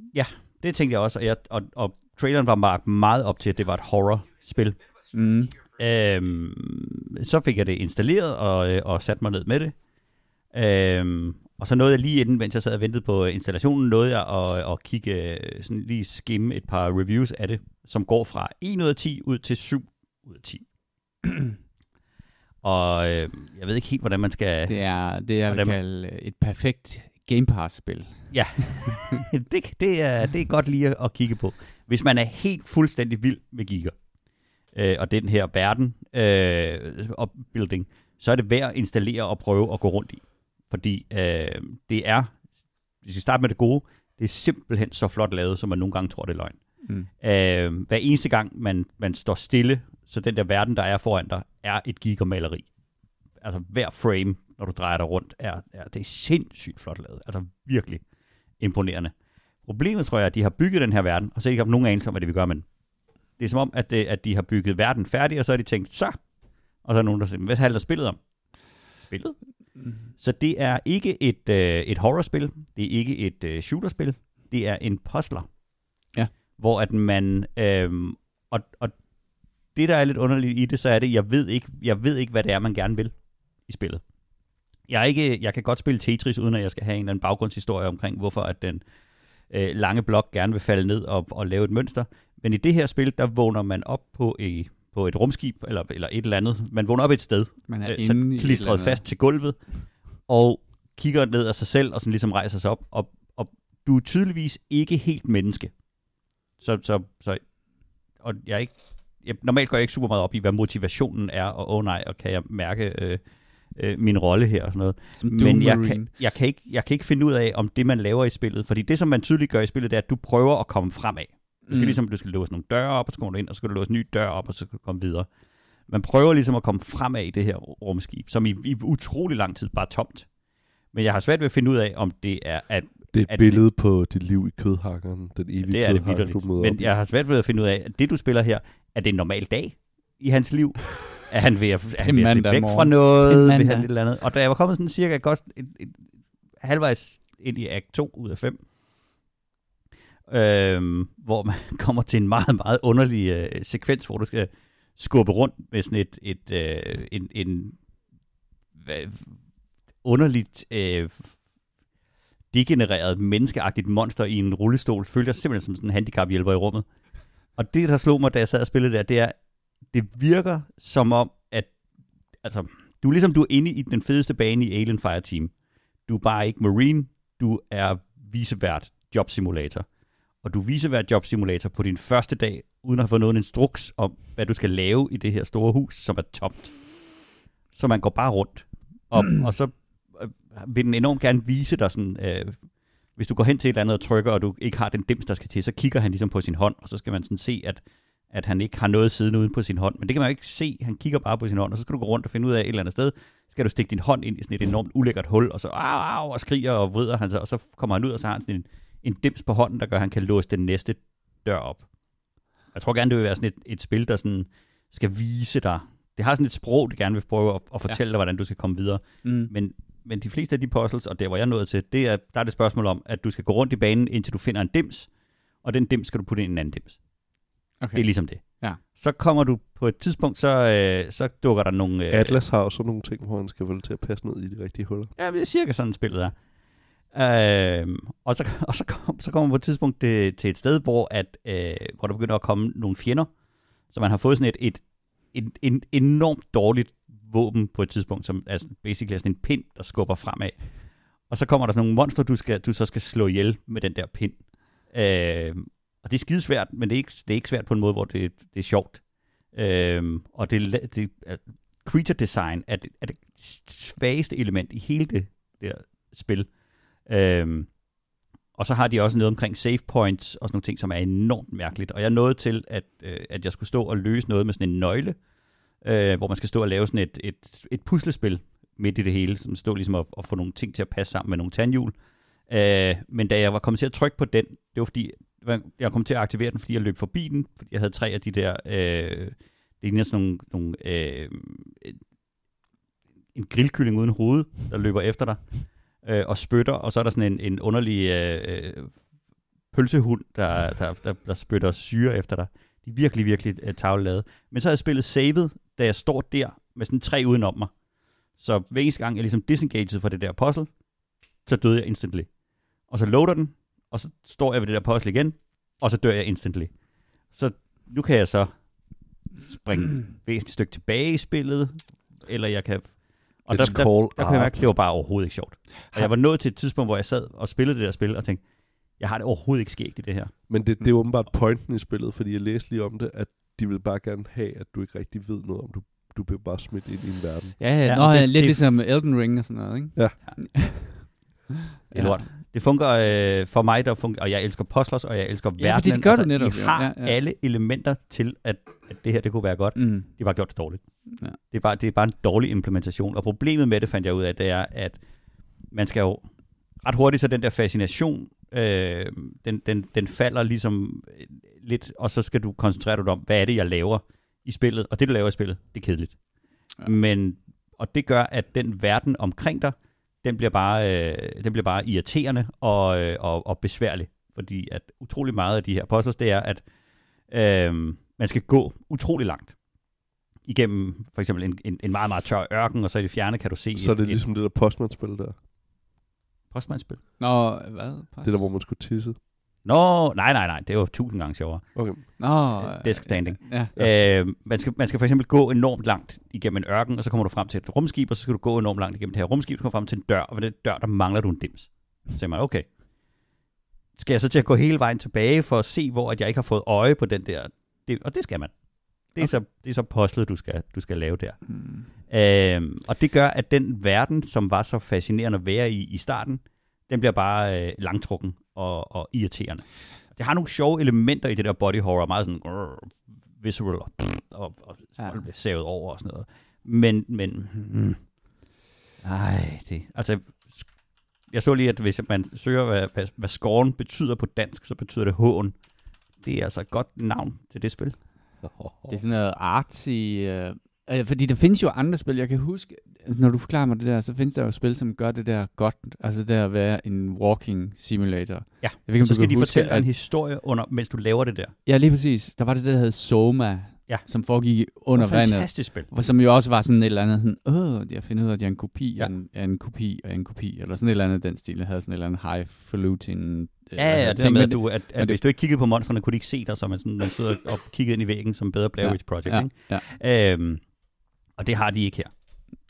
Det tænkte jeg også, og, jeg, og, og traileren var meget, meget op til, at det var et horror-spil. Mm. Øhm, så fik jeg det installeret og, øh, og satte mig ned med det. Øhm, og så nåede jeg lige inden, mens jeg sad og ventede på installationen, nåede jeg at, at kigge, øh, sådan lige skimme et par reviews af det, som går fra 1 ud af 10 ud til 7 ud af 10. og øh, jeg ved ikke helt, hvordan man skal... Det er det, jeg vil kalde øh, et perfekt Game Pass-spil. det, det, er, det er godt lige at, kigge på. Hvis man er helt fuldstændig vild med Giga, øh, og den her verden øh, opbuilding, så er det værd at installere og prøve at gå rundt i. Fordi øh, det er, hvis vi starter med det gode, det er simpelthen så flot lavet, som man nogle gange tror, det er løgn. Mm. Øh, hver eneste gang, man, man står stille, så den der verden, der er foran dig, er et gigamaleri. Altså hver frame, når du drejer dig rundt, er, er det er sindssygt flot lavet. Altså virkelig imponerende. Problemet tror jeg, er, at de har bygget den her verden, og så har de ikke haft nogen anelse om, hvad det vil gøre med den. Det er som om, at, det, at de har bygget verden færdig, og så har de tænkt, så, Og så er nogen, der siger, hvad handler spillet om? Spillet? Mm. Så det er ikke et, øh, et horrorspil, det er ikke et øh, shooterspil, det er en puzzler. Ja. Hvor at man, øh, og, og det der er lidt underligt i det, så er det, jeg ved ikke, jeg ved ikke hvad det er, man gerne vil i spillet. Jeg, er ikke, jeg kan godt spille Tetris, uden at jeg skal have en eller anden baggrundshistorie omkring, hvorfor at den øh, lange blok gerne vil falde ned og, og lave et mønster. Men i det her spil, der vågner man op på, i, på et rumskib, eller, eller et eller andet. Man vågner op et sted, Man er øh, så klistret fast til gulvet, og kigger ned af sig selv, og sådan ligesom rejser sig op, og, og du er tydeligvis ikke helt menneske. Så, så, så og jeg er ikke, jeg, normalt går jeg ikke super meget op i, hvad motivationen er, og åh oh, nej, og kan jeg mærke øh, øh, min rolle her og sådan noget. Som Men jeg kan, jeg, kan ikke, jeg kan ikke finde ud af, om det, man laver i spillet, fordi det, som man tydeligt gør i spillet, det er, at du prøver at komme fremad. Du skal Mm. ligesom, du skal låse nogle døre op, og så kommer du ind, og så skal du låse en ny dør op, og så kan du komme videre. Man prøver ligesom at komme fremad i det her rumskib, som i, i utrolig lang tid bare er tomt. Men jeg har svært ved at finde ud af, om det er, at Det er et billede på dit liv i kødhakkeren, den evige det er det kødhakker, du møder Men op jeg har svært ved at finde ud af, at det, du spiller her, er det en normal dag i hans liv? er han ved at, er han ved at slippe væk morgen. fra noget? Vil han et eller andet? Og da jeg var kommet sådan cirka godt et, et, halvvejs ind i Act 2 ud af 5, øhm, hvor man kommer til en meget, meget underlig øh, sekvens, hvor du skal skubbe rundt med sådan et, et øh, en, en hvad, underligt øh, degenereret menneskeagtigt monster i en rullestol. Følte jeg simpelthen som sådan en handicaphjælper i rummet. Og det, der slog mig, da jeg sad og spillede der, det er, det virker som om, at altså, du er ligesom du er inde i den fedeste bane i Alien Fireteam. Du er bare ikke Marine, du er visevært jobsimulator. Og du er visevært jobsimulator på din første dag, uden at have fået noget instruks om, hvad du skal lave i det her store hus, som er tomt. Så man går bare rundt. Og, og så øh, vil den enormt gerne vise dig sådan, øh, hvis du går hen til et eller andet og trykker, og du ikke har den dims, der skal til, så kigger han ligesom på sin hånd, og så skal man sådan se, at, at han ikke har noget siden uden på sin hånd. Men det kan man jo ikke se. Han kigger bare på sin hånd, og så skal du gå rundt og finde ud af et eller andet sted, skal du stikke din hånd ind i sådan et enormt ulækkert hul, og så au, au, og skriger og vrider han sig, og så kommer han ud, og så har han sådan en, en dims på hånden, der gør, at han kan låse den næste dør op. Jeg tror gerne, det vil være sådan et, et spil, der sådan skal vise dig. Det har sådan et sprog, det gerne vil prøve at, at fortælle dig, hvordan du skal komme videre. Mm. Men, men de fleste af de puzzles, og der hvor jeg nået til, det er, der er det spørgsmål om, at du skal gå rundt i banen, indtil du finder en dims, og den dims skal du putte ind i en anden dims. Okay. Det er ligesom det. Ja. Så kommer du på et tidspunkt, så, øh, så dukker der nogle... Øh, Atlas har også nogle ting, hvor han skal få det til at passe ned i de rigtige huller. Ja, det er cirka sådan spillet er. Øh, og så, og så, kom, så kommer man på et tidspunkt det, til et sted, hvor, at, øh, hvor der begynder at komme nogle fjender. Så man har fået sådan et, et, et, et enormt dårligt våben på et tidspunkt, som er sådan- basically er sådan en pind, der skubber fremad. Og så kommer der sådan nogle monster, du, skal, du så skal slå ihjel med den der pind. Øh, og det er skidesvært, men det er ikke, det er ikke svært på en måde, hvor det, det er sjovt. Øh, og det, det, er, creature design er det, er det svageste element i hele det, det der spil. Øhm, og så har de også noget omkring save points og sådan nogle ting, som er enormt mærkeligt. Og jeg nåede til, at, øh, at jeg skulle stå og løse noget med sådan en nøgle, øh, hvor man skal stå og lave sådan et, et, et puslespil midt i det hele, som stod ligesom at, at få nogle ting til at passe sammen med nogle tandhjul. Øh, men da jeg var kommet til at trykke på den, det var fordi, jeg kom til at aktivere den, fordi jeg løb forbi den, fordi jeg havde tre af de der, øh, det ligner sådan nogle, nogle øh, en grillkylling uden hoved, der løber efter dig øh, og spytter, og så er der sådan en, en underlig øh, øh, pølsehund, der, der, der, der spytter syre efter dig. De er virkelig, virkelig øh, tavlelavet. Men så har jeg spillet savet, da jeg står der med sådan tre udenom mig. Så hver eneste gang jeg ligesom disengaged fra det der puzzle, så døde jeg instantly. Og så loader den, og så står jeg ved det der puzzle igen, og så dør jeg instantly. Så nu kan jeg så springe væsentligt stykke tilbage i spillet, eller jeg kan... Og It's der, der, der kunne jeg mærke, at det var bare overhovedet ikke sjovt. Og jeg var nået til et tidspunkt, hvor jeg sad og spillede det der spil, og tænkte, jeg har det overhovedet ikke skægt i det her. Men det, det er åbenbart pointen i spillet, fordi jeg læste lige om det, at de vil bare gerne have, at du ikke rigtig ved noget om, du, du bliver bare smidt ind i en verden. Ja, ja, Ja, Nå, det- lidt det- ligesom Elden Ring og sådan noget, ikke? Ja. Det er lort. Det fungerer øh, for mig, der fungerer, og jeg elsker puzzlers, og jeg elsker Ja, fordi verdenen. det gør du altså, netop, De jo. har Ja, ja. alle elementer til, at, at det her det kunne være godt. Mm. De var gjort det dårligt. Ja. Det, er bare, det er bare en dårlig implementation. Og problemet med det, fandt jeg ud af, det er, at man skal jo ret hurtigt, så den der fascination, øh, den, den, den falder ligesom øh, lidt, og så skal du koncentrere dig om, hvad er det, jeg laver i spillet. Og det, du laver i spillet, det er kedeligt. Ja. Men, og det gør, at den verden omkring dig, den bliver bare, øh, den bliver bare irriterende og, øh, og, og besværlig. Fordi at utrolig meget af de her puzzles, det er, at øh, man skal gå utrolig langt igennem for eksempel en, en, en meget, meget tør ørken, og så i det fjerne kan du se... Så er det et, ligesom det der postmanspil der. postmanspil. Nå, hvad? Det der, hvor man skulle tisse. Nå, nej, nej, nej, det var tusind gange sjovere. Okay. Nå, Desk standing. Ja. Ja. Øh, man, skal, man skal for eksempel gå enormt langt igennem en ørken, og så kommer du frem til et rumskib, og så skal du gå enormt langt igennem det her rumskib, og kommer frem til en dør, og ved den dør, der mangler du en dims. Så siger man, okay, skal jeg så til at gå hele vejen tilbage for at se, hvor at jeg ikke har fået øje på den der, det, og det skal man. Det er, okay. så, det er så puzzlet, du skal, du skal lave der. Mm. Øhm, og det gør, at den verden, som var så fascinerende at være i i starten, den bliver bare øh, langtrukken og, og irriterende. Det har nogle sjove elementer i det der body horror, meget sådan uh, visual og, og, og Ja. folk bliver savet over og sådan noget. Men, men, hmm, ej, det, altså, jeg så lige, at hvis man søger, hvad, hvad, hvad scorn betyder på dansk, så betyder det hån. Det er altså et godt navn til det spil. Det er sådan noget artsy... Øh, øh, fordi der findes jo andre spil, jeg kan huske, når du forklarer mig det der, så findes der jo spil, som gør det der godt, altså det der at være en walking simulator. Ja, Jeg ved så skal de huske, fortælle at, en historie, under, mens du laver det der. Ja, lige præcis. Der var det der, der hed Soma, Ja. som foregik under Det er et vandet. fantastisk spil. Som jo også var sådan et eller andet sådan, åh, jeg finder ud af, at jeg er en kopi Ja. af, en, af en kopi af en kopi, eller sådan et eller andet den stil. Jeg havde sådan et eller andet highfalutin... øh, Ja, ja, det det der med, at, du, at, at det- hvis du ikke kiggede på monstrene, kunne de ikke se dig, så man, sådan, man stod og kiggede ind i væggen som bedre Blair Witch Project. ja, ikke? ja. Øhm, og det har de ikke her.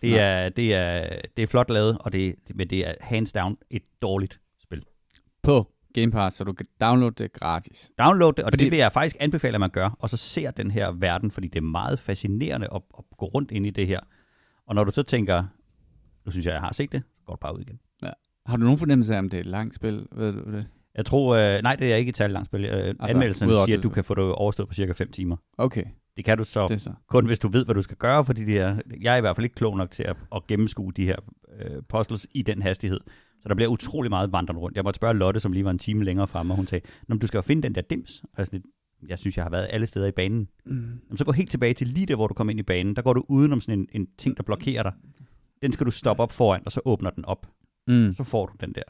Det Nej. er, det, er, det er flot lavet, og det, men det er hands down et dårligt spil. På Game Pass, så du kan downloade det gratis. Download det, og Fordi- det vil jeg faktisk anbefale, at man gør, og så ser den her verden, fordi det er meget fascinerende at, at gå rundt ind i det her. Og når du så tænker, nu synes jeg, jeg har set det, så går du bare ud igen. Har du nogen fornemmelse af, om det er et langt spil? Ved du det? Jeg tror, øh, nej, det er ikke et særligt langt spil. Øh, altså, anmeldelsen siger, at du kan få det overstået på cirka 5 timer. Okay, Det kan du så det så. kun hvis du ved, hvad du skal gøre, fordi de er, jeg er i hvert fald ikke klog nok til at, at gennemskue de her øh, puzzles i den hastighed. Så der bliver utrolig meget vandrende rundt. Jeg måtte spørge Lotte, som lige var en time længere fremme, og hun sagde, Nå, du skal jo finde den der dims. Og jeg, sådan jeg synes, jeg har været alle steder i banen. Mm. Jamen, så gå helt tilbage til lige der, hvor du kommer ind i banen. Der går du udenom sådan en, en ting, der blokerer dig. Den skal du stoppe op foran, og så åbner den op. Mm. Så får du den der.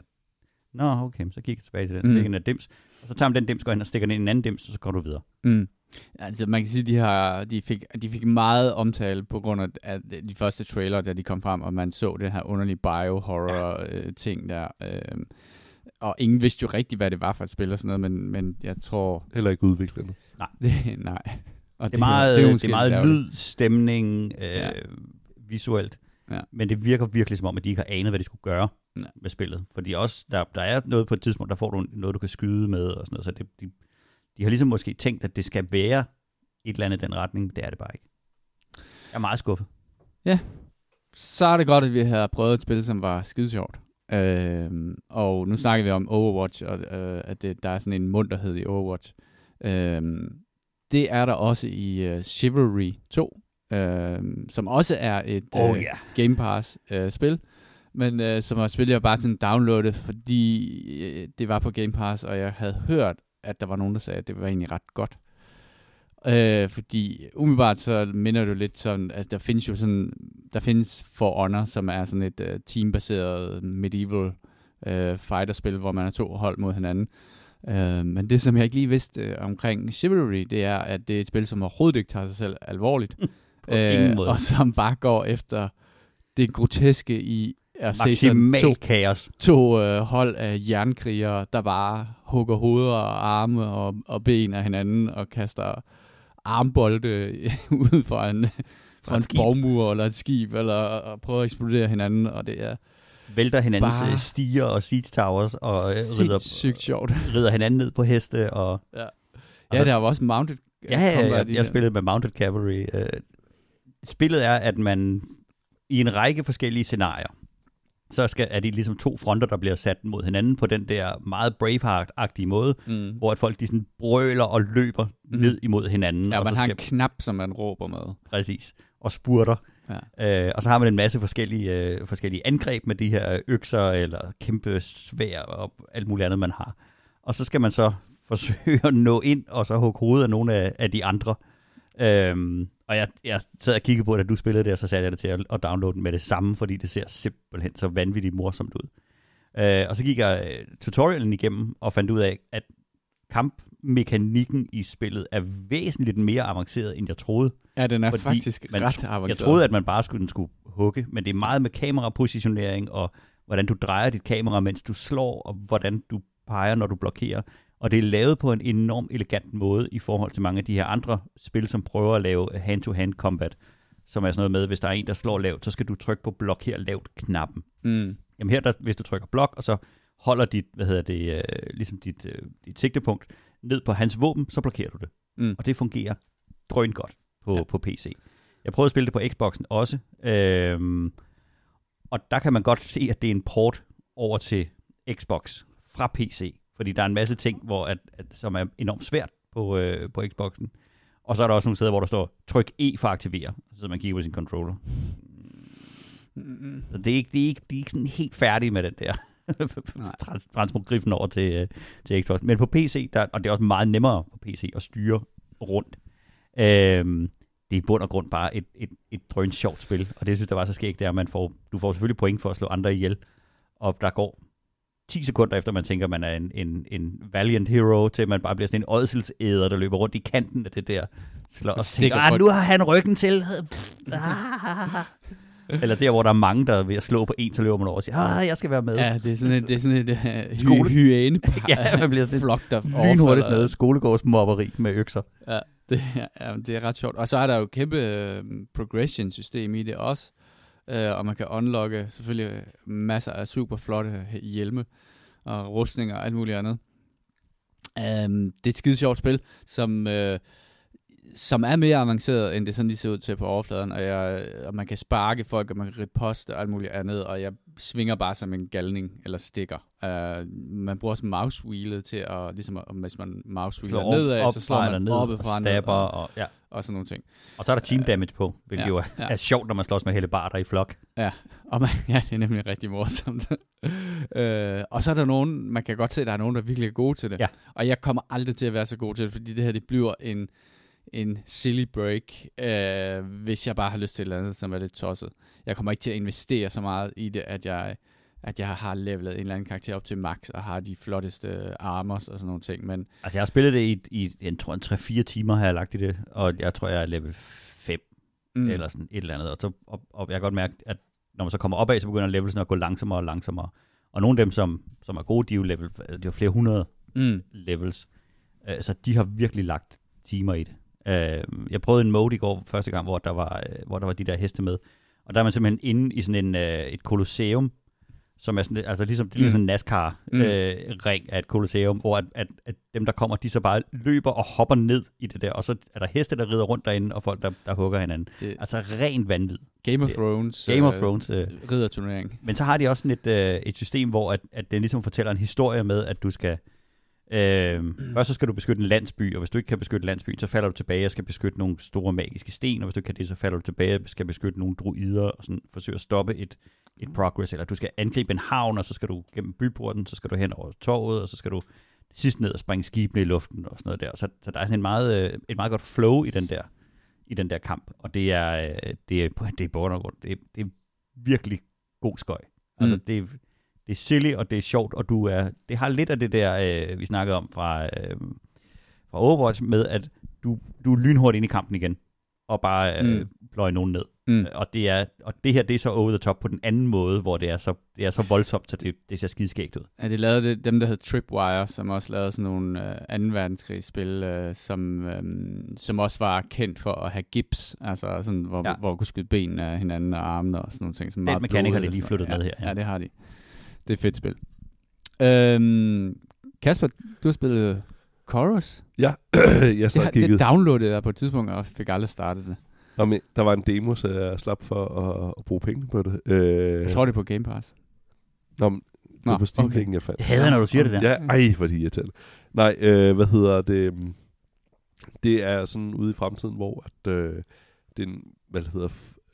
Nå, okay, så kigger jeg tilbage til den. Så Mm. den der dims. Og så tager man den dims, går ind og stikker den ind i en anden dims, og så går du videre. Mm. Altså, man kan sige, de har, de fik, de fik meget omtale på grund af at de første trailer, da de kom frem, og man så den her underlige biohorror-ting der. Øh, og ingen vidste jo rigtigt, hvad det var for et spil og sådan noget, men, men jeg tror... Heller ikke udviklerne. Det, nej. Og Det er meget, det er, måske meget ærgerligt. lyd, stemning, øh, Ja. visuelt. Ja. Men det virker virkelig som om, at de ikke har anet, hvad de skulle gøre Ja. med spillet. Fordi også, der, der er noget på et tidspunkt, der får du noget, du kan skyde med og sådan noget. Så det, de, de har ligesom måske tænkt, at det skal være et eller andet den retning. Det er det bare ikke. Jeg er meget skuffet. Så er det godt, at vi har prøvet et spil, som var skide sjovt. Øhm, og nu snakker vi om Overwatch, og øh, at det, der er sådan en munterhed i Overwatch. Øhm, det er der også i uh, Chivalry 2, øhm, som også er et øh, Game Pass øh, spil, men øh, som var spillet jeg bare sådan downloadet, fordi øh, det var på Game Pass, og jeg havde hørt, at der var nogen, der sagde, at det var egentlig ret godt. Øh, fordi umiddelbart så minder det jo lidt sådan, at der findes jo sådan, der findes For Honor, som er sådan et uh, teambaseret medieval uh, fighterspil, hvor man er to hold mod hinanden. Uh, men det, som jeg ikke lige vidste uh, omkring Chivalry, det er, at det er et spil, som overhovedet ikke tager sig selv alvorligt. Øh, og som bare går efter det groteske i sådan Maksimal to, kaos. to øh, hold af jernkrigere, der bare hugger hoveder og arme og, og ben af hinanden og kaster armbolde ud fra en, fra en borgmur eller et skib, eller og prøver at eksplodere hinanden, og det er Vælter hinandens Bare- bare... stiger og siege towers og øh, rider, sygt sjovt. rider hinanden ned på heste. Og, Ja, Altså- der var også mounted øh, Ja, ja, ja jeg, jeg spillede med Mounted Cavalry. Øh, spillet er, at man i en række forskellige scenarier, så skal, er de ligesom to fronter, der bliver sat mod hinanden på den der meget Braveheart-agtige måde, Mm. hvor at folk de sådan brøler og løber Mm. ned imod hinanden. Ja, og man så har skal, en knap, som man råber med. Præcis. Og spurter. Ja. Øh, og så har man en masse forskellige, øh, forskellige angreb med de her økser, eller kæmpe svær og alt muligt andet, man har. Og så skal man så forsøge at nå ind, og så hugge hovedet af nogle af, af de andre. Øhm, og jeg, jeg sad og kiggede på det, da du spillede det, og så satte jeg det til at, at downloade den med det samme, fordi det ser simpelthen så vanvittigt morsomt ud. Øh, og så gik jeg øh, tutorialen igennem og fandt ud af, at kampmekanikken i spillet er væsentligt mere avanceret, end jeg troede. Ja, den er faktisk man, ret avanceret. Jeg troede, at man bare skulle, den skulle hugge, men det er meget med kamerapositionering, og hvordan du drejer dit kamera, mens du slår, og hvordan du peger, når du blokerer. Og det er lavet på en enorm elegant måde i forhold til mange af de her andre spil, som prøver at lave hand-to-hand combat, som er sådan noget med, hvis der er en, der slår lavt, så skal du trykke på blokér lavt knappen. Mm. Jamen her, der, hvis du trykker blok, og så holder dit, hvad hedder det, øh, ligesom dit, øh, dit sigtepunkt ned på hans våben, så blokerer du det. Mm. Og det fungerer drøn godt på, ja. på PC. Jeg prøvede at spille det på Xboxen også, øhm, og der kan man godt se, at det er en port over til Xbox fra PC, fordi der er en masse ting, hvor at, at, som er enormt svært på, øh, på Xboxen. Og så er der også nogle steder, hvor der står, tryk E for at aktivere, så man kigger på sin controller. Mm. Så det er ikke, det er ikke, de er ikke sådan helt færdige med den der trans- transmogriffen over til, øh, til Xbox. Men på PC, der, og det er også meget nemmere på PC at styre rundt. Øhm, det er i bund og grund bare et, et, et drøn sjovt spil, og det synes jeg var så skægt, det er, at man får, du får selvfølgelig point for at slå andre ihjel, og der går 10 sekunder efter, man tænker, man er en, en, en valiant hero, til man bare bliver sådan en ådselsæder, der løber rundt i kanten af det der. Slår, og tænker, ah, nu har han ryggen til. Eller der, hvor der er mange, der er ved at slå på en, så løber man over og siger, ah, jeg skal være med. Ja, det er sådan et, det er sådan et uh, Skole. hy- hyæne Ja, man bliver sådan flok, der lynhurtigt noget skolegårdsmobberi med økser. Ja, det, ja, det er ret sjovt. Og så er der jo kæmpe øh, progression-system i det også. Øh, og man kan unlocke selvfølgelig øh, masser af super flotte øh, hjelme og rustninger og alt muligt andet. Um, det er et skide sjovt spil, som, øh, som er mere avanceret, end det sådan lige ser ud til på overfladen. Og, jeg, og man kan sparke folk, og man kan riposte og alt muligt andet. Og jeg svinger bare som en galning eller stikker. Uh, man bruger også mousewheelet til at, ligesom hvis man mousewheeler Slår nedad, op så slår man ned, oppe og fra stabber, og, og, ja. og sådan nogle ting. og så er der team damage på, hvilket Ja, jo er, ja. er sjovt, når man slås med hellebarter i flok. Og man, ja, det er nemlig rigtig morsomt. øh, og så er der nogen, man kan godt se, at der er nogen, der virkelig er gode til det. Ja. Og jeg kommer aldrig til at være så god til det, fordi det her, det bliver en, en silly break, øh, hvis jeg bare har lyst til et eller andet, som er lidt tosset. Jeg kommer ikke til at investere så meget i det, at jeg, at jeg har levelet en eller anden karakter op til max, og har de flotteste armors og sådan nogle ting. Men Altså, jeg har spillet det i, i jeg tror, en 3-4 timer, har jeg lagt i det, og jeg tror, jeg er level 5 mm. eller sådan et eller andet. Og, så, og, og jeg kan godt mærke, at når man så kommer opad, så begynder levelsen at gå langsommere og langsommere. Og nogle af dem, som, som er gode, de er jo level, de er jo flere hundrede mm. levels. Øh, så de har virkelig lagt timer i det. Øh, jeg prøvede en mode i går første gang, hvor der var, øh, hvor der var de der heste med. Og der er man simpelthen inde i sådan en, øh, et kolosseum, som er sådan, altså ligesom, det er ligesom en NASCAR-ring Mm. øh, ring af et kolosseum, hvor at, at, at dem, der kommer, de så bare løber og hopper ned i det der, og så er der heste, der rider rundt derinde, og folk, der, der hugger hinanden. Det, Altså rent vanvid. Game of Thrones. Game of øh, Thrones. Øh, Ridderturnering. men så har de også sådan et, øh, et system, hvor at, at den ligesom fortæller en historie med, at du skal... Øh, først så skal du beskytte en landsby, og hvis du ikke kan beskytte landsbyen, så falder du tilbage og skal beskytte nogle store magiske sten, og hvis du ikke kan det, så falder du tilbage og skal beskytte nogle druider, og sådan forsøge at stoppe et, et progress, eller du skal angribe en havn, og så skal du gennem byporten, så skal du hen over torvet, og så skal du sidst ned og springe skibene i luften, og sådan noget der. Så, så der er sådan en meget, øh, et meget godt flow i den der, i den der kamp, og det er, øh, det er, det er, det er, det er virkelig god skøj. Altså, Mm. det, det er silly, og det er sjovt, og du er, det har lidt af det der, øh, vi snakkede om fra, øh, fra Overwatch, med at du, du er lynhurtigt ind i kampen igen, og bare øh, Mm. pløjer nogen ned. Mm. Og, det er, og det her, det er så over the top på den anden måde, hvor det er så, det er så voldsomt, så det, det ser skideskægt ud. Ja, de lavede det, dem, der hed Tripwire, som også lavede sådan nogle øh, 2. verdenskrigsspil, øh, som, øh, som også var kendt for at have gips, altså sådan, hvor, Ja. ja. hvor man kunne skyde benene af hinanden og armene og sådan nogle ting. Som Den meget mekanik har de lige flyttet noget. med ja, her, ja. Ja, det har de. Det er et fedt spil. Øhm, Kasper, du har spillet Chorus. Ja, jeg Det, så har, og det downloadede jeg på et tidspunkt, og fik aldrig startet det. Nå, men der var en demo, så jeg slap for at, at bruge penge på det. Øh, Jeg tror, det er på Game Pass. Nå, men det var Nå, på Steam, okay. jeg fandt. Det hader jeg, når du siger det der. Ja, ej, hvor det irriterende. Nej, øh, hvad hedder det? Det er sådan ude i fremtiden, hvor at, øh, det er en, hvad det hedder,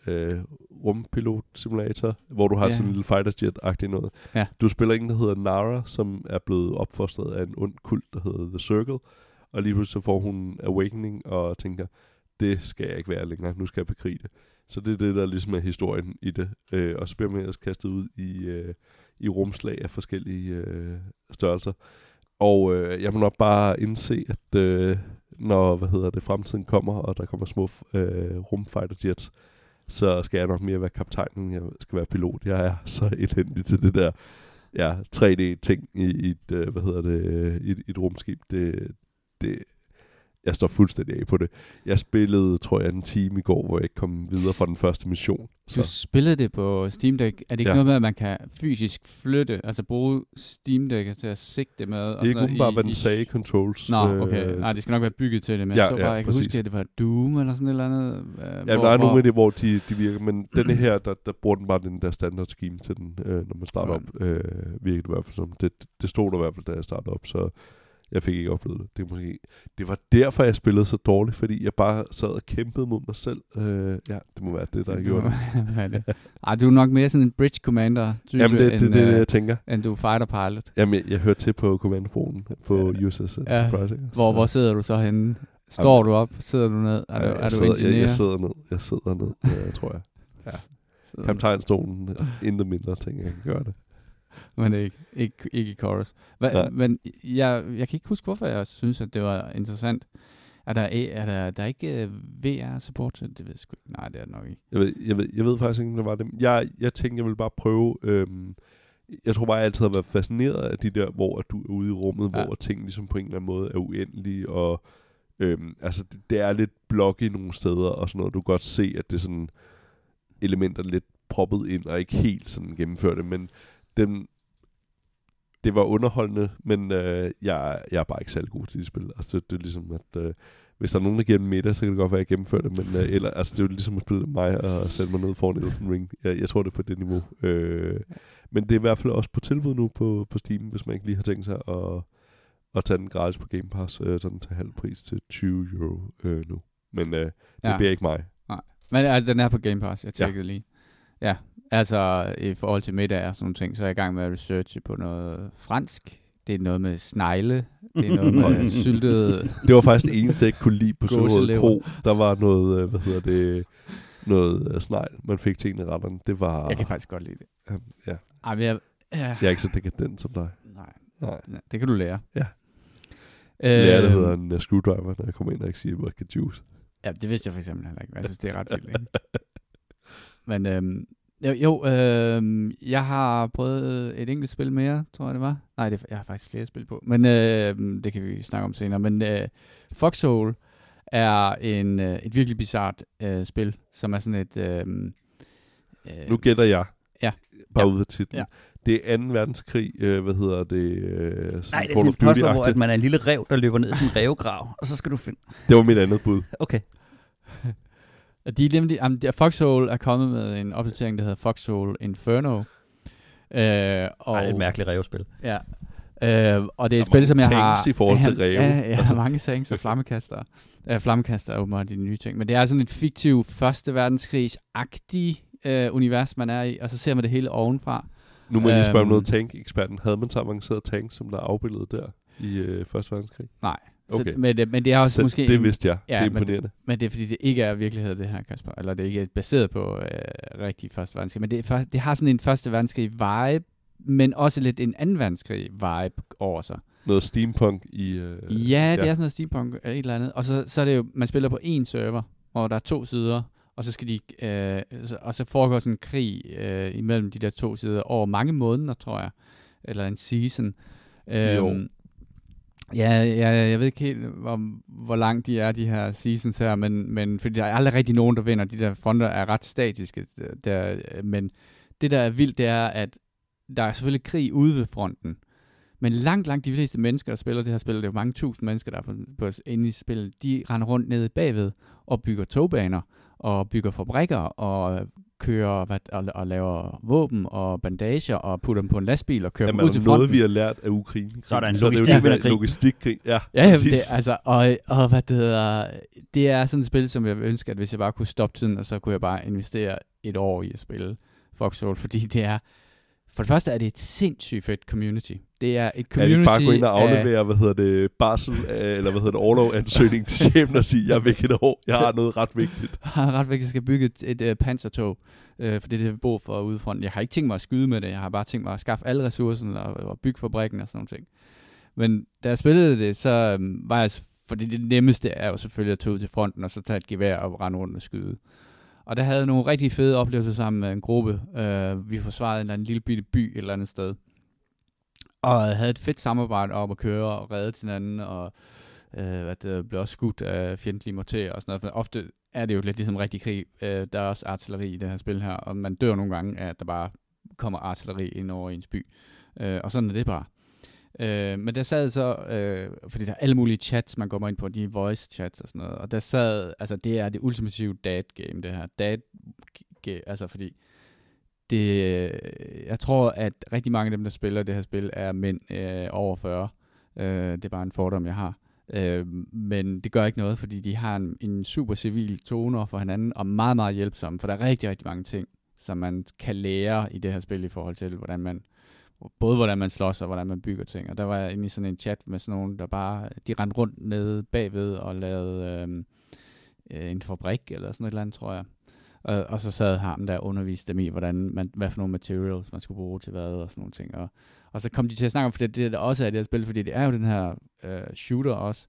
øh, rumpilot-simulator, hvor du har Ja. sådan en lille fighter jet-agtig noget. Ja. Du spiller en, der hedder Nara, som er blevet opfostret af en ond kult, der hedder The Circle, og lige pludselig så får hun Awakening og tænker, det skal jeg ikke være længere, nu skal jeg bekrige det. Så det er det, der ligesom er historien i det. Øh, og så bliver man ellers kastet ud i, øh, i rumslag af forskellige øh, størrelser. Og øh, jeg må nok bare indse, at øh, når hvad hedder det, fremtiden kommer, og der kommer små øh, rumfighter jets, så skal jeg nok mere være kaptajn, end jeg skal være pilot. Jeg er så elendig til det der ja, 3D-ting i, i et, øh, hvad hedder det, øh, i, i et rumskib. Det, det, jeg står fuldstændig af på det. Jeg spillede, tror jeg, en time i går, hvor jeg ikke kom videre fra den første mission. Så. Du spillede det på Steam Deck. Er det ikke ja. noget med, at man kan fysisk flytte, altså bruge Steam Deck til at sigte med? Og det er ikke bare, hvad den sagde, controls. Nå, okay. Øh, Nej, det skal nok være bygget til det, men ja, så bare, ja, jeg kan præcis. huske, at det var Doom eller sådan et eller andet. Øh, ja, hvor, der er nogle af det, hvor de, de virker, men denne her, der, der bruger den bare den der standard scheme til den, øh, når man starter right. op, øh, virker det i hvert fald som. Det, det stod der i hvert fald, da jeg startede op, så jeg fik ikke oplevet det. Det, måske, det var derfor, jeg spillede så dårligt, fordi jeg bare sad og kæmpede mod mig selv. Øh, ja, det må være det, der har gjort det. Ej, du er nok mere sådan en bridge commander type, Jamen, det, end, det, det, det, jeg tænker. end du er fighter pilot. Jamen, jeg, jeg hørte til på kommandobronen på ja. USS ja. Enterprise. Hvor, hvor sidder du så henne? Står Jamen, du op? Sidder du ned? Er, ja, du, er du sidder, jeg, jeg sidder ned. Jeg sidder ned, ja, tror jeg. Ja. Kaptajnstolen, intet mindre ting, jeg kan gøre det. men ikke, ikke, ikke i chorus. Hva, ja. Men jeg, jeg kan ikke huske, hvorfor jeg synes, at det var interessant. Er der, er der, der er ikke øh, VR-support det? ved jeg sgu ikke. Nej, det er det nok ikke. Jeg ved, jeg ved, jeg ved faktisk ikke, om det var det. Jeg, jeg tænkte, jeg vil bare prøve... Øhm, jeg tror bare, jeg altid har været fascineret af de der, hvor du er ude i rummet, ja. hvor ting ligesom på en eller anden måde er uendelige, og øhm, altså, det, det er lidt blok i nogle steder, og sådan noget. Du kan godt se, at det er sådan elementer lidt proppet ind, og ikke helt sådan gennemført men den, det var underholdende, men øh, jeg, jeg er bare ikke særlig god til de spil. Altså, det, det er ligesom, at øh, hvis der er nogen, der giver en middag, så kan det godt være, at jeg gennemfører det, men øh, eller, altså, det er jo ligesom at spille mig og sætte mig ned foran Elden Ring. Jeg, jeg tror, det er på det niveau. Øh, men det er i hvert fald også på tilbud nu på, på Steam, hvis man ikke lige har tænkt sig at, at tage den gratis på Game Pass, øh, sådan til halv pris til 20 euro øh, nu. Men øh, det ja. bliver ikke mig. Nej. Men altså, den er på Game Pass, jeg tjekkede ja. lige. Ja, altså i forhold til middag og sådan nogle ting, så er jeg i gang med at researche på noget fransk. Det er noget med snegle. Det er noget med syltet... Det var faktisk det eneste, jeg ikke kunne lide på Sølvrød Kro. Der var noget, øh, hvad hedder det, noget uh, snegl, man fik til en af retterne. Det var... Jeg kan faktisk godt lide det. Um, ja. Ej, men jeg, ja. jeg er ikke så dekadent som dig. Nej. Nej. Det kan du lære. Ja. Øh, Lære, det hedder en uh, screwdriver, når jeg kommer ind og ikke siger vodka juice. Ja, det vidste jeg for eksempel heller ikke. Jeg synes, det er ret vildt. Ikke? Men øhm, jo, jo øh, jeg har prøvet et enkelt spil mere, tror jeg det var. Nej, det, jeg har faktisk flere spil på, men øh, det kan vi snakke om senere. Men øh, Foxhole er en, øh, et virkelig bizart øh, spil, som er sådan et... Øh, øh, nu gætter jeg. Ja. Bare ja. ud af titlen. Ja. Det er 2. verdenskrig, øh, hvad hedder det? Øh, Nej, det er et hvor at man er en lille rev, der løber ned i en revgrav, og så skal du finde... Det var mit andet bud. Okay. De, de, de, um, Foxhole er kommet med en opdatering, der hedder Foxhole Inferno. Uh, og, Ej, det er et mærkeligt revspil. Ja. Uh, og det er et spil, som jeg har... i forhold til rev. Ja, jeg altså. mange tanks og flammekaster. Uh, flammekaster er åbenbart de nye ting. Men det er sådan et fiktiv første verdenskrigs-agtig uh, univers, man er i, og så ser man det hele ovenfra. Nu må jeg lige spørge om noget øhm. tank-eksperten. Havde man så avanceret tank, som der er afbildet der i uh, Første Verdenskrig? Nej. Okay. Så, men, det, men det er også så måske... Det vidste jeg. Ja, det er imponerende. Men, men det er fordi, det ikke er virkelighed, det her, Kasper. Eller det er ikke baseret på øh, rigtig første verdenskrig. Men det, er, det har sådan en første verdenskrig vibe, men også lidt en anden verdenskrig vibe over sig. Noget steampunk i... Øh, ja, det ja. er sådan noget steampunk et eller andet. Og så, så er det jo, man spiller på en server, hvor der er to sider, og så skal de, øh, og så foregår sådan en krig øh, imellem de der to sider over mange måneder, tror jeg. Eller en season. Fire år. Ja, ja, jeg ved ikke helt, hvor, hvor langt de er, de her seasons her, men, men fordi der er aldrig rigtig nogen, der vinder. De der fronter er ret statiske. Der, men det, der er vildt, det er, at der er selvfølgelig krig ude ved fronten. Men langt, langt de fleste mennesker, der spiller det her spil, det er jo mange tusind mennesker, der er på, på, inde i spillet, de render rundt nede bagved og bygger togbaner og bygger fabrikker og kører hvad, og, og laver våben og bandager og putter dem på en lastbil og kører Jamen, dem ud til fronten. noget, vi har lært af Ukraine. Så er der en logistikkrig. logistikkrig. Ja, ja jamen, det, altså, og, og hvad det hedder, det er sådan et spil, som jeg ønsker, at hvis jeg bare kunne stoppe tiden, og så kunne jeg bare investere et år i at spille Foxhole, fordi det er, for det første er det et sindssygt fedt community. Det er et community de bare gå ind og af- aflevere, hvad hedder det, barsel, øh, eller hvad hedder det, overlov-ansøgning til chefen og sige, jeg er væk et år, jeg har noget ret vigtigt. har ret vigtigt, at jeg skal bygge et, et uh, pansertog, øh, for det er det, vi bruger for udefronten. Jeg har ikke tænkt mig at skyde med det, jeg har bare tænkt mig at skaffe alle ressourcerne og, og bygge fabrikken og sådan nogle ting. Men da jeg spillede det, så um, var jeg, fordi det nemmeste er jo selvfølgelig at tage ud til fronten, og så tage et gevær og rende rundt og skyde. Og der havde jeg nogle rigtig fede oplevelser sammen med en gruppe. Uh, vi forsvarede en, eller anden lille bitte by et eller andet sted. Og havde et fedt samarbejde om at køre og redde til hinanden, og øh, at det blev også skudt af fjendtlige morterer og sådan noget. For ofte er det jo lidt ligesom rigtig krig. Øh, der er også artilleri i det her spil her, og man dør nogle gange af, at der bare kommer artilleri ind over ens by. Øh, og sådan er det bare. Øh, men der sad så, øh, fordi der er alle mulige chats, man kommer ind på, de voice chats og sådan noget, og der sad, altså det er det ultimative dad game, det her. Dad, altså fordi, det, øh, jeg tror, at rigtig mange af dem, der spiller det her spil, er mænd øh, over 40. Øh, det er bare en fordom, jeg har. Øh, men det gør ikke noget, fordi de har en, en super civil tone for hinanden, og meget, meget hjælpsomme, for der er rigtig, rigtig mange ting, som man kan lære i det her spil i forhold til, hvordan man, både hvordan man slås og hvordan man bygger ting. Og der var jeg inde i sådan en chat med sådan nogen, der bare, de rendte rundt nede bagved og lavede øhm, øh, en fabrik eller sådan et eller andet, tror jeg. Og, og så sad ham der og underviste dem i, hvordan man, hvad for nogle materials man skulle bruge til hvad og sådan nogle ting. Og, og så kom de til at snakke om, for det, det der også er det her spil, fordi det er jo den her øh, shooter også,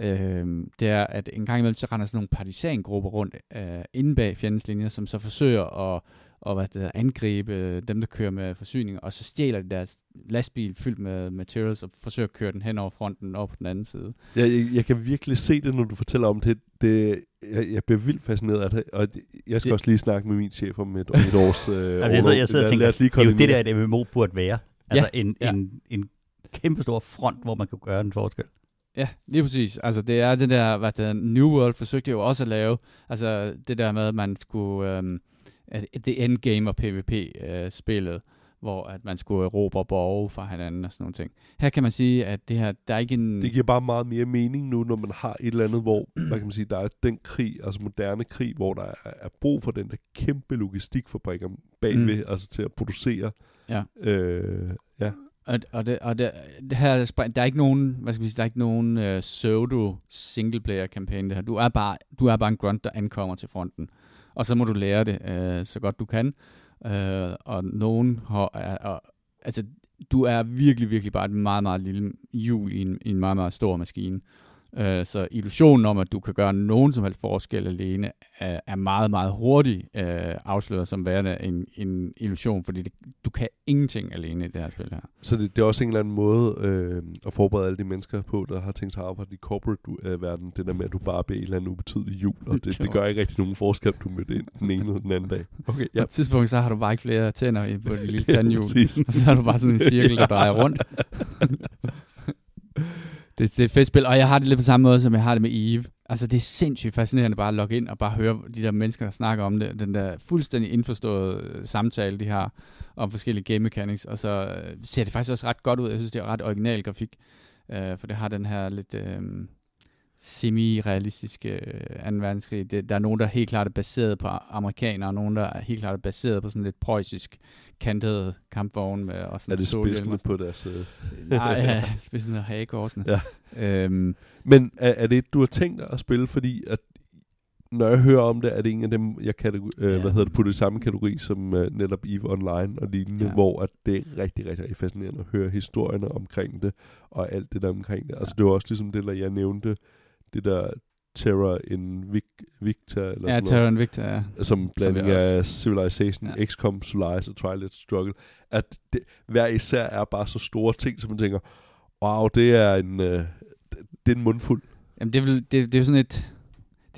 øh, det er, at en gang imellem, så render sådan nogle partisangrupper rundt øh, inde bag fjendens linjer, som så forsøger at og hvad det angribe dem, der kører med forsyninger, og så stjæler de deres lastbil fyldt med materials, og forsøger at køre den hen over fronten over på den anden side. Jeg, jeg, jeg kan virkelig se det, når du fortæller om det. det jeg, jeg bliver vildt fascineret af det, og det- jeg skal Det- også lige snakke med min chef om et, om et års øh, Jamen, jeg, sidder, jeg sidder og tænker, det er jo det der, et MMO burde være. Altså en, ja. en, en kæmpe stor front, hvor man kan gøre en forskel. Ja, lige præcis. Altså det er det der, hvad det New World forsøgte jo også at lave, altså det der med, at man skulle, øhm, at det endgame og PvP-spillet, hvor at man skulle erobre borge fra hinanden og sådan nogle ting. Her kan man sige, at det her, der er ikke en... Det giver bare meget mere mening nu, når man har et eller andet, hvor hvad kan man sige, der er den krig, altså moderne krig, hvor der er, er brug for den der kæmpe logistikfabrik bagved, mm. altså til at producere. Ja. Øh, ja. Og, og, det, og det, det her, der er ikke nogen, hvad skal vi sige, der er ikke nogen uh, pseudo singleplayer kampagne det her. Du er bare, du er bare en grunt, der ankommer til fronten. Og så må du lære det øh, så godt du kan. Øh, og nogen har, er, og, altså, du er virkelig, virkelig bare et meget, meget lille hjul i en, i en meget, meget stor maskine. Uh, så illusionen om, at du kan gøre nogen som helst forskel alene, er, er meget, meget hurtigt uh, afsløret som værende en, en illusion, fordi det, du kan ingenting alene i det her spil her. Så det, det er også en eller anden måde øh, at forberede alle de mennesker på, der har tænkt sig at arbejde i corporate-verden. Det der med, at du bare bliver en eller anden ubetydelig jul, og det, det gør ikke rigtig nogen forskel, du mødte ind den ene eller den anden dag. Okay, Ja. På et tidspunkt, så har du bare ikke flere tænder i på det lille Ja, tandhjul. præcis. og så har du bare sådan en cirkel, der drejer rundt. det, det er et fedt spil, og jeg har det lidt på samme måde, som jeg har det med Eve. Altså, det er sindssygt fascinerende bare at logge ind og bare høre de der mennesker, der snakker om det. Den der fuldstændig indforståede øh, samtale, de har om forskellige game mechanics. Og så øh, ser det faktisk også ret godt ud. Jeg synes, det er ret original grafik. Øh, for det har den her lidt... Øh, semi-realistiske øh, 2. verdenskrig. Det, der er nogen, der helt klart er baseret på amerikanere, og nogen, der er helt klart er baseret på sådan lidt preussisk kantede kampvogne med og sådan Er det spidsene på deres... Øh... Nej, ja, spidsen og hagekorsene. Ja. Øhm, Men er, er det et, du har tænkt dig at spille, fordi at når jeg hører om det, er det en af dem, jeg kategori, øh, Ja. hvad hedder det, putter i samme kategori som øh, netop EVE Online og lignende, Ja. ja. hvor at det er rigtig, rigtig, fascinerende at høre historierne omkring det, og alt det der omkring det. Altså det var også ligesom det, der jeg nævnte, det der Terror in Vic- Victor, eller ja, Terran Victor, ja. som blanding også- af Civilization, Ja. XCOM, Solaris og Twilight Struggle, at det, hver især er bare så store ting, som man tænker, wow, det er en, øh, det er en mundfuld. Jamen, det, er, vel- det, det er sådan et...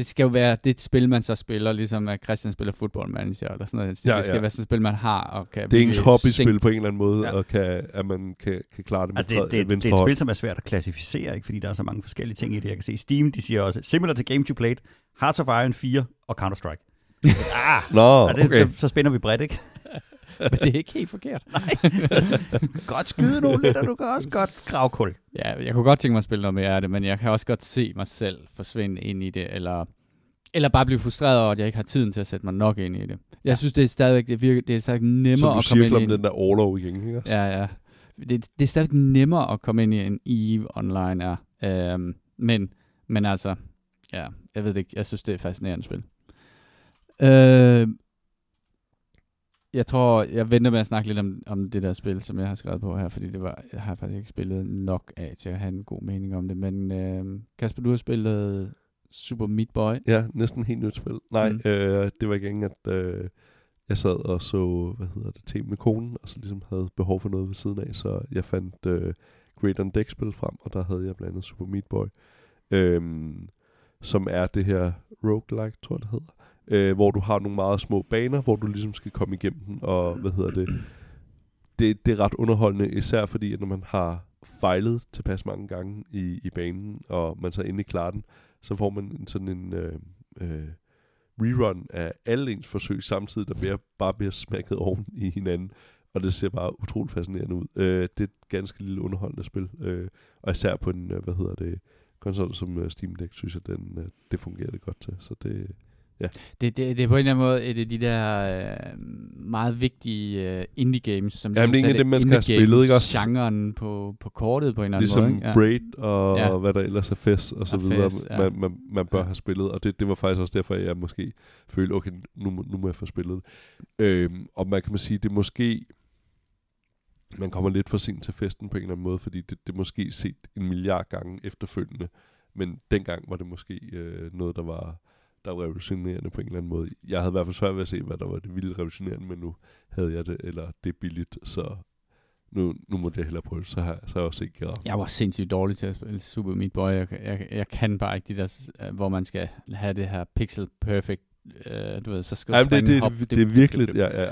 Det skal jo være det spil, man så spiller, ligesom at Christian spiller football manager, eller sådan noget. Ja, det skal ja. være sådan et spil, man har, og kan Det er ens hobbyspil på en eller anden måde, Ja. og kan, at man kan, kan klare det med Altså, det, det, det, det er et spil, som er svært at klassificere, ikke? fordi der er så mange forskellige ting i det. Jeg kan se Steam, de siger også, similar to Games You Played, Hearts of Iron 4 og Counter-Strike. ah, Nå, ja, det, okay. så, så spænder vi bredt, ikke? Men det er ikke helt forkert. Du kan godt skyde nogle lidt, og du kan også godt grave kul. Ja, jeg kunne godt tænke mig at spille noget mere af det, men jeg kan også godt se mig selv forsvinde ind i det, eller, eller bare blive frustreret over, at jeg ikke har tiden til at sætte mig nok ind i det. Jeg synes, det er stadigvæk, det virker, det er stadigvæk Så nemmere du at komme ind i den der overlov igen, ikke? Ja, ja. det, det er stadig nemmere at komme ind i en EVE online er. Øhm, men, men altså, ja, jeg ved det ikke. Jeg synes, det er et fascinerende spil. Øh, jeg tror, jeg venter med at snakke lidt om, om det der spil, som jeg har skrevet på her, fordi det var, jeg har faktisk ikke spillet nok af til at have en god mening om det. Men øh, Kasper, du har spillet Super Meat Boy. Ja, næsten helt nyt spil. Nej, Mm. øh, det var igen, at øh, jeg sad og så, hvad hedder det, te med konen, og så ligesom havde behov for noget ved siden af, så jeg fandt øh, Great on Deck-spil frem, og der havde jeg blandt andet Super Meat Boy, øhm, som er det her roguelike, tror jeg det hedder, øh, hvor du har nogle meget små baner, hvor du ligesom skal komme igennem den, og hvad hedder det, det, det er ret underholdende, især fordi, at når man har fejlet tilpas mange gange i, i banen, og man så endelig klarer den, så får man en sådan en øh, øh, rerun af alle ens forsøg samtidig, der bliver, bare bliver smækket oven i hinanden. Og det ser bare utroligt fascinerende ud. Øh, det er et ganske lille underholdende spil. Øh, og især på en, øh, hvad hedder det, konsol som øh, Steam Deck, synes jeg, den, øh, det fungerer det godt til. Så det, det, det, det er på en eller anden måde et af de der øh, meget vigtige øh, indie games, som Jamen, det er dem, man skal have spillet, ikke også? genren på, på kortet på en eller anden ligesom måde. ikke? Braid og Ja. ja. hvad der ellers er fest og så Og videre, Fez, ja. man, man, man bør Ja. have spillet. Og det, det var faktisk også derfor, jeg måske følte, okay, nu, nu må jeg få spillet det. Øhm, og man kan man sige, det er måske, man kommer lidt for sent til festen på en eller anden måde, fordi det, det er måske set en milliard gange efterfølgende. Men dengang var det måske øh, noget, der var, der var revolutionerende på en eller anden måde. Jeg havde i hvert fald svært ved at se, hvad der var det vildt revolutionerende, men nu havde jeg det, eller det er billigt, så nu, nu må jeg hellere prøve det, så har, så har jeg også ikke ramt. Jeg var sindssygt dårlig til at spille Super Meat Boy. Jeg, jeg, jeg kan bare ikke de der, øh, hvor man skal have det her pixel perfect. Øh, du ved, så skal du Jamen, det, det, hoppe, det, det er virkelig, ja, ja.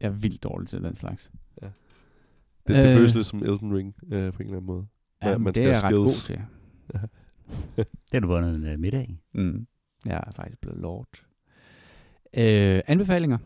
Jeg er vildt dårlig til den slags. Det, det Øh. føles lidt som Elden Ring, øh, på en eller anden måde. Ja, Ja, man det er skal jeg have ret god til. Det har du vundet en uh, middag i. Mm. Jeg er faktisk blevet lord. Øh, anbefalinger?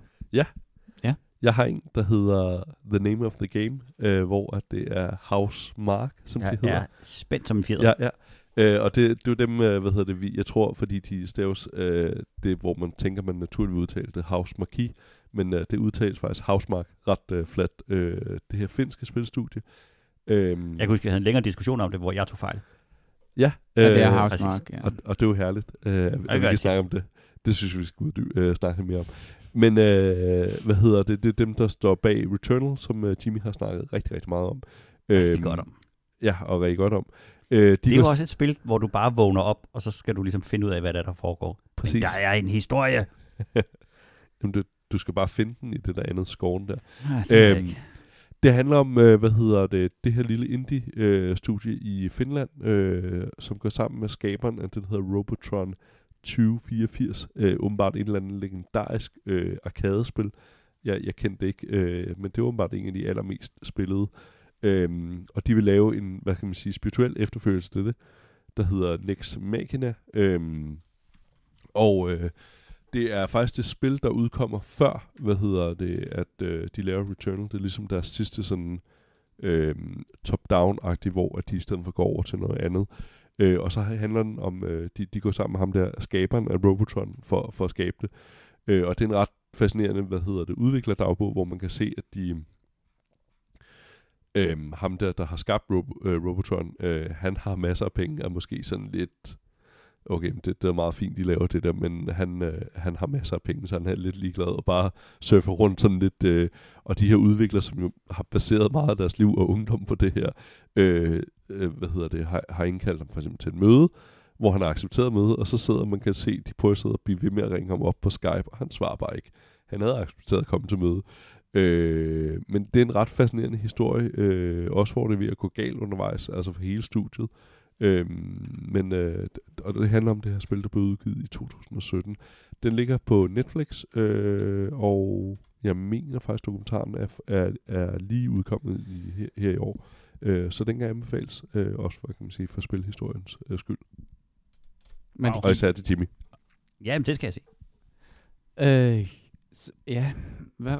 Jeg har en, der hedder The Name of the Game, øh, hvor at det er House Mark, som de Jeg hedder. er spændt som en fjeder. Ja, ja. Øh, og det, det er jo dem, øh, hvad hedder det, vi, jeg tror, fordi de staves, øh, det hvor man tænker, man naturligt vil udtale det, House Marquis, men øh, det udtales faktisk House Mark ret øh, flat, øh, det her finske spilstudie. Øhm, Jeg kan huske, jeg havde en længere diskussion om det, hvor jeg tog fejl. Ja, Ja, det er øh, Housemark. Ja. Og, og det er jo herligt, øh, at vi kan snakke om det. Det synes jeg, vi skal uddy- øh, snakke mere om. Men øh, hvad hedder det? Det er dem, der står bag Returnal, som øh, Jimmy har snakket rigtig, rigtig meget om. Det er Øhm, godt om. Ja, og rigtig godt om. Øh, de Det er jo også et spil, hvor du bare vågner op, og så skal du ligesom finde ud af, hvad der, er, der foregår. Præcis. Men der er en historie. Jamen, du, du skal bare finde den i det der andet skoven der. Ah, det Øhm, ikke. Det handler om, øh, hvad hedder det, det her lille indie-studie øh, i Finland, øh, som går sammen med skaberen af det, der hedder Robotron 2084. Øh, åbenbart et eller andet legendarisk øh, arkadespil. Jeg, jeg kendte det ikke, øh, men det er åbenbart en af de allermest spillede. Øhm, og de vil lave en, hvad kan man sige, spirituel efterfølgelse til det, der hedder Nex Machina. Øhm, og øh, det er faktisk det spil, der udkommer før, hvad hedder det, at øh, de laver Returnal. Det er ligesom deres sidste sådan øh, top-down-agtigt, hvor at de i stedet for går over til noget andet. Øh, og så handler den om, øh, de, de går sammen med ham der, skaberen af Robotron, for, for at skabe det. Øh, og det er en ret fascinerende, hvad hedder det, udviklerdagbog, hvor man kan se, at de... Øhm, ham der, der har skabt Rob- øh, Robotron, øh, han har masser af penge, og måske sådan lidt okay, men det, det er meget fint, de laver det der, men han, øh, han har masser af penge, så han er lidt ligeglad og bare surfer rundt sådan lidt. Øh, og de her udviklere, som jo har baseret meget af deres liv og ungdom på det her, øh, øh, hvad hedder det, har, har indkaldt ham for eksempel til et møde, hvor han har accepteret mødet, og så sidder man kan se, de prøver at sidde og blive ved med at ringe ham op på Skype, og han svarer bare ikke. Han havde accepteret at komme til møde. Øh, men det er en ret fascinerende historie, øh, også hvor det er ved at gå galt undervejs, altså for hele studiet. Øhm, men øh, og det handler om det her spil, der blev udgivet i 2017. Den ligger på Netflix, øh, og jeg mener faktisk, dokumentaren er, er, er lige udkommet i, her, her i år. Øh, så den kan anbefales, øh, også for, kan man sige, for spilhistoriens øh, skyld. Men. Og især til Jimmy. Ja, men det skal jeg se. Øh, ja,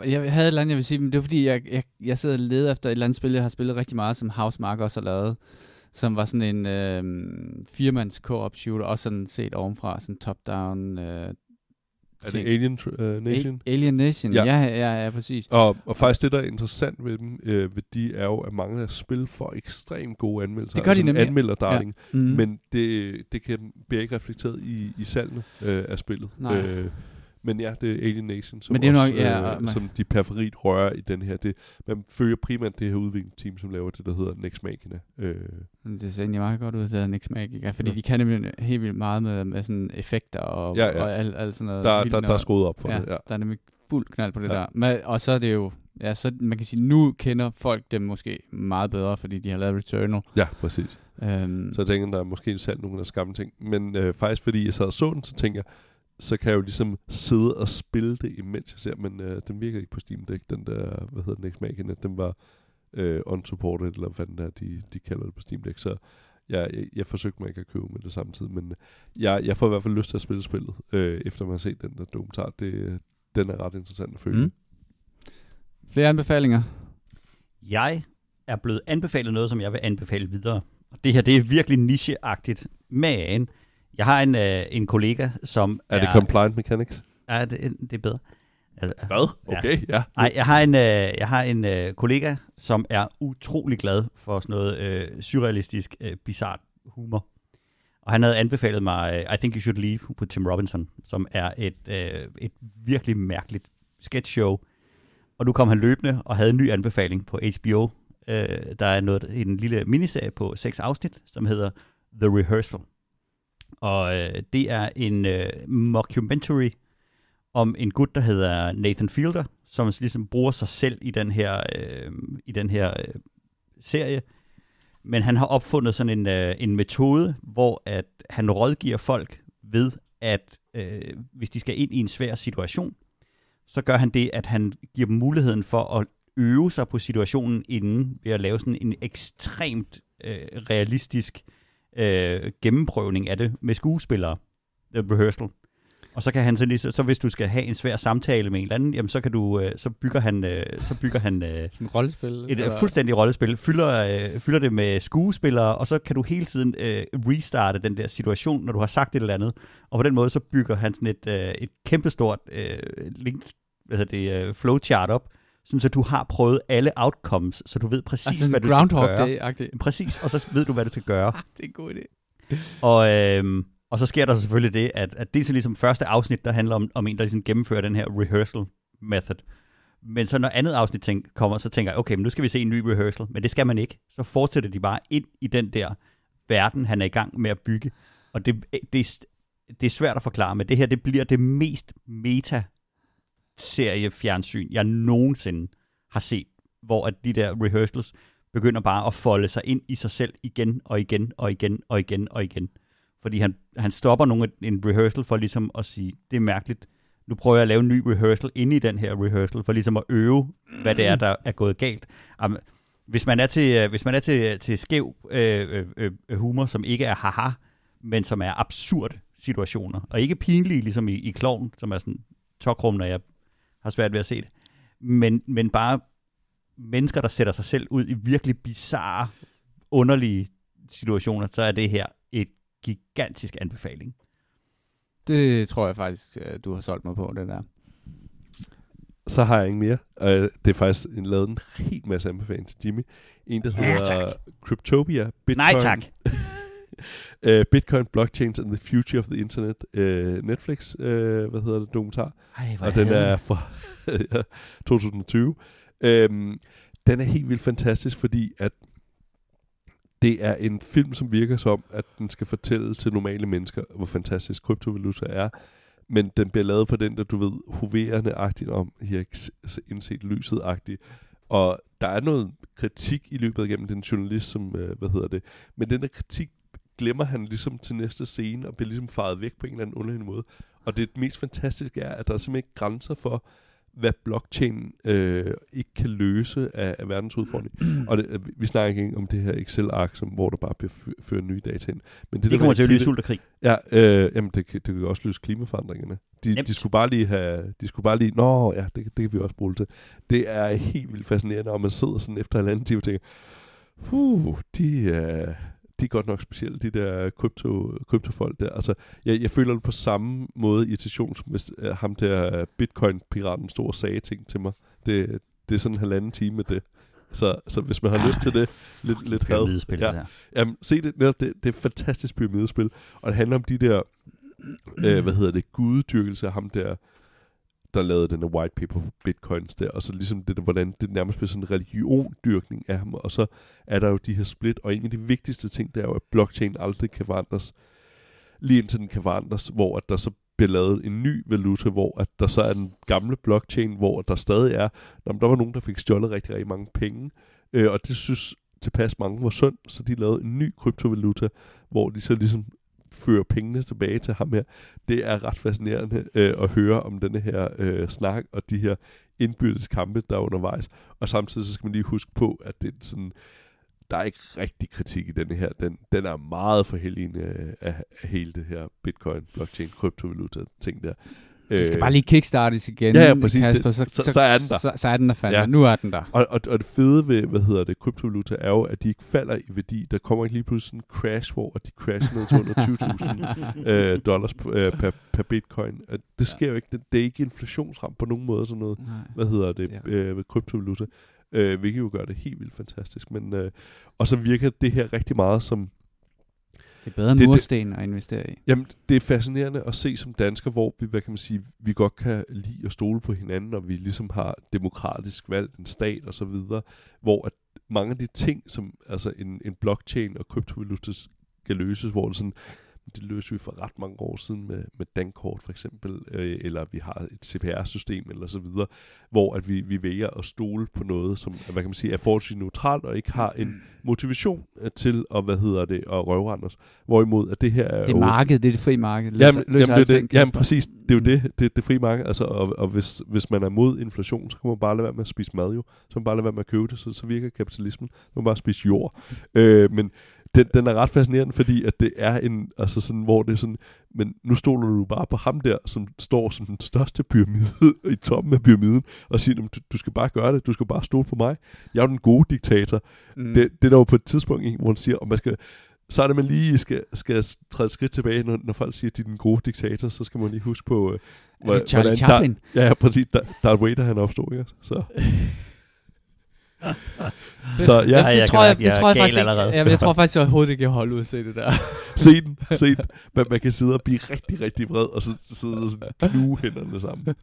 jeg havde et eller andet, jeg vil sige, men det var fordi, jeg, jeg, jeg sidder og leder efter et eller andet spil, jeg har spillet rigtig meget, som Housemark også har lavet, som var sådan en øh, firmands co-op shooter, også sådan set ovenfra, sådan top-down, øh, Er det Alien uh, Nation? A- Alien Nation, ja, Ja. ja, ja, ja præcis. Og, og faktisk det, der er interessant ved dem, øh, ved de er jo, at mange af spil får ekstremt gode anmeldelser. Det gør de altså en nemlig. anmelder darling. Mm. Mm. Men det, det kan, bliver ikke reflekteret i, i salgene øh, af spillet. Nej. Øh, men ja, det er Alien Nation, som, Men det er også, nok- ja, øh, man- som de periferiet rører i den her. Det, man følger primært det her udviklingsteam, som laver det, der hedder Next Machina. Øh, Det ser egentlig meget godt ud, det der Nix Magic, fordi Ja. de kan nemlig helt vildt meget med, med sådan effekter og, Ja, ja. og alt, alt sådan noget. der, der, der er skruet op for ja, det. Ja. der er nemlig fuld knald på det Ja. der. Men, og så er det jo, ja, så man kan sige, nu kender folk dem måske meget bedre, fordi de har lavet Returnal. ja, præcis. Øhm, Så jeg tænker, der er måske salg nogle af gamle ting. Men øh, faktisk fordi jeg sad og så den, så tænker jeg, så kan jeg jo ligesom sidde og spille det, imens jeg ser, men øh, den virker ikke på Steam Deck, den der, hvad hedder den, Next Machina, den var øh, unsupported, eller hvad fanden der, de, de kalder det på Steam Deck, så jeg, jeg, jeg forsøgte mig ikke at købe med det samtidig, men jeg, jeg får i hvert fald lyst til at spille spillet, øh, efter man har set den der dokumentar. Det, den er ret interessant at følge. Mm. Flere anbefalinger? Jeg er blevet anbefalet noget, som jeg vil anbefale videre. Og det her, det er virkelig nicheagtigt. Men jeg har en, øh, en kollega, som Er det Compliant Mechanics? Ja, det, det er bedre. Altså, Hvad? Ja. Okay, ja. Nej, jeg har en, øh, jeg har en øh, kollega, som er utrolig glad for sådan noget øh, surrealistisk, øh, bizart humor. Og han havde anbefalet mig øh, I Think You Should Leave på Tim Robinson, som er et, øh, et virkelig mærkeligt sketch show. Og nu kom han løbende og havde en ny anbefaling på HBO. Øh, der er noget, en lille miniserie på seks afsnit, som hedder The Rehearsal. Og øh, det er en øh, mockumentary om en gut, der hedder Nathan Fielder, som ligesom bruger sig selv i den her, øh, i den her øh, serie. Men han har opfundet sådan en, øh, en metode, hvor at han rådgiver folk ved, at øh, hvis de skal ind i en svær situation, så gør han det, at han giver dem muligheden for at øve sig på situationen inden ved at lave sådan en ekstremt øh, realistisk øh, gennemprøvning af det med skuespillere. The rehearsal. Og så kan han så lige, så, så hvis du skal have en svær samtale med en eller anden, jamen så kan du, øh, så bygger han, øh, så bygger han øh, Sådan et rollespil? et øh, fuldstændig rollespil, fylder, øh, fylder det med skuespillere, og så kan du hele tiden øh, restarte den der situation, når du har sagt et eller andet. Og på den måde, så bygger han sådan et, øh, et kæmpestort øh, link, hvad hedder det, øh, flowchart op, sådan så du har prøvet alle outcomes, så du ved præcis, altså hvad du Groundhog skal gøre. Day-agtigt. Præcis, og så ved du, hvad du skal gøre. Ah, det er en god idé. Og, øhm, og så sker der selvfølgelig det, at, at det er så ligesom første afsnit, der handler om, om en, der ligesom gennemfører den her rehearsal method. Men så når andet afsnit tænk, kommer, så tænker jeg, okay, men nu skal vi se en ny rehearsal. Men det skal man ikke. Så fortsætter de bare ind i den der verden, han er i gang med at bygge. Og det, det, det er svært at forklare, men det her, det bliver det mest meta serie fjernsyn, jeg nogensinde har set, hvor at de der rehearsals begynder bare at folde sig ind i sig selv igen og igen og igen og igen og igen. Fordi han, han stopper nogle, en rehearsal for ligesom at sige, det er mærkeligt, nu prøver jeg at lave en ny rehearsal inde i den her rehearsal, for ligesom at øve, hvad det er, der er gået galt. Jamen, hvis man er til, øh, hvis man er til, øh, til skæv øh, øh, øh, humor, som ikke er haha, men som er absurd situationer, og ikke pinlige, ligesom i, i Klovn, som er sådan tokrum, når jeg har svært ved at se det, men, men bare mennesker, der sætter sig selv ud i virkelig bizarre, underlige situationer, så er det her et gigantisk anbefaling. Det tror jeg faktisk, øh, du har solgt mig på, det der. Så har jeg ingen mere. Uh, det er faktisk en, lavet en helt masse anbefalinger til Jimmy. En, der Ja, hedder tak. Cryptopia. Bitcoin, Nej tak. uh, Bitcoin, Blockchains and the Future of the Internet. Uh, Netflix, uh, hvad hedder det, dokumentar. Ej, og den er jeg- fra ja, 2020. Øhm, den er helt vildt fantastisk, fordi at det er en film, som virker som, at den skal fortælle til normale mennesker, hvor fantastisk kryptovaluta er. Men den bliver lavet på den, der du ved, hoverende-agtigt om, har ikke indset lyset-agtigt. Og der er noget kritik i løbet af gennem den journalist, som, øh, hvad hedder det, men den der kritik glemmer han ligesom til næste scene, og bliver ligesom faret væk på en eller anden underlig måde. Og det mest fantastiske er, at der er simpelthen ikke grænser for, hvad blockchain øh, ikke kan løse af, af verdens udfordring. og det, øh, vi snakker ikke om det her Excel-ark, som, hvor der bare bliver fø- ført nye data ind. Men Det der kommer til at lyde sult og krig. Ja, øh, jamen det, det kan jo også løse klimaforandringerne. De, Nemt. de skulle bare lige have, de skulle bare lige, nå ja, det, det kan vi også bruge det til. Det er helt vildt fascinerende, og man sidder sådan efter en anden time og tænker, uh, de, øh, de er godt nok specielle, de der krypto, kryptofolk der. Altså, jeg, jeg føler det på samme måde irritation, som hvis uh, ham der Bitcoin-piraten stod og sagde ting til mig. Det, det er sådan en halvanden time med det. Så, så hvis man har lyst til det, lidt, lidt had. Ja. det der. Jamen, se det, netop det, det er et fantastisk pyramidespil, og det handler om de der, øh, hvad hedder det, gudedyrkelse af ham der, der lavede den white paper på bitcoins der, og så ligesom det der, hvordan det nærmest bliver sådan en religiondyrkning af ham, og så er der jo de her split, og en af de vigtigste ting, der er jo, at blockchain aldrig kan forandres, lige indtil den kan forandres, hvor at der så bliver lavet en ny valuta, hvor at der så er den gamle blockchain, hvor der stadig er, når der var nogen, der fik stjålet rigtig, rigtig mange penge, øh, og det synes tilpas mange var synd, så de lavede en ny kryptovaluta, hvor de så ligesom fører pengene tilbage til ham her. Det er ret fascinerende øh, at høre om denne her øh, snak og de her indbyrdes kampe, der er undervejs. Og samtidig så skal man lige huske på, at det er sådan, der er ikke rigtig kritik i denne her. Den, den er meget forhelligende af, af hele det her bitcoin, blockchain, kryptovaluta ting der. Det skal bare lige kickstartes igen, Ja, ja, præcis. Kasper, Det- så- så er den der. Så, så er den der fandme. Ja. Ja. Nu er den der. Og, og, og det fede ved, hvad hedder det, kryptovaluta, er jo, at de ikke falder i værdi. Der kommer ikke lige pludselig en crash, hvor de crasher ned til under 20.000 øh, dollars øh, per, per bitcoin. Og det sker jo ikke. Det, det er ikke inflationsramt på nogen måde, sådan noget. Nej. Hvad hedder det? Ja. Øh, ved kryptovaluta. Øh, hvilket jo gør det helt vildt fantastisk. Men, øh, og så virker det her rigtig meget som Det er bedre end Det- det- mursten at investere i. Jamen, det er fascinerende at se som dansker, hvor vi, hvad kan man sige, vi godt kan lide at stole på hinanden, og vi ligesom har demokratisk valgt en stat og så videre, hvor at mange af de ting, som altså en, en blockchain og kryptovaluta skal løses, hvor det sådan, det løser vi for ret mange år siden med, med Dankort for eksempel, øh, eller vi har et CPR-system eller så videre, hvor at vi, vi vælger at stole på noget, som hvad kan man sige, er forholdsvis neutralt og ikke har en motivation øh, til at, hvad hedder det, at røvrende os. Hvorimod at det her er Det er markedet, det er det frie marked. Løser, Jamen, løser jamen, det det. jamen Kasper. præcis, det er jo det, det, det frie marked. Altså, og, og hvis, hvis man er mod inflation, så kan man bare lade være med at spise mad jo. Så kan man bare lade være med at købe det, så, så virker kapitalismen. Så kan man bare spise jord. Øh, men den, den er ret fascinerende, fordi at det er en, altså sådan, hvor det er sådan, men nu stoler du bare på ham der, som står som den største pyramide i toppen af pyramiden, og siger, "Jamen, du, du skal bare gøre det, du skal bare stole på mig. Jeg er den gode diktator. Mm. Det, det er der jo på et tidspunkt, hvor han siger, om man skal, så er det, man lige skal, skal træde et skridt tilbage, når, når folk siger, at de er den gode diktator, så skal man lige huske på, øh, er det Charlie hvordan Chaplin? Der, ja, ja, præcis. Der, Darth Vader, han opstod, ikke? Så, så ja, Ej, jeg det tror jeg, det tror jeg faktisk allerede. ikke, ja, men jeg tror faktisk, jeg overhovedet ikke, jeg holder ud at se det der. se den, se den. Man, man kan sidde og blive rigtig, rigtig vred, og så sidde og sådan knuge hænderne sammen.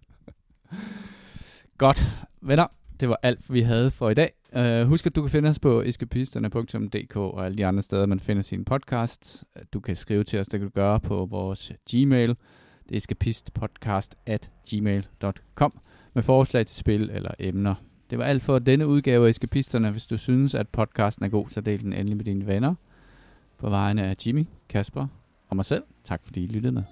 Godt. Venner, det var alt, vi havde for i dag. Uh, husk, at du kan finde os på eskapisterne.dk og alle de andre steder, man finder sine podcasts. Du kan skrive til os, det kan du gøre på vores Gmail. Det er escapistpodcast at gmail.com med forslag til spil eller emner. Det var alt for denne udgave af Eskapisterne. Hvis du synes, at podcasten er god, så del den endelig med dine venner. På vegne af Jimmy, Kasper og mig selv. Tak fordi I lyttede med.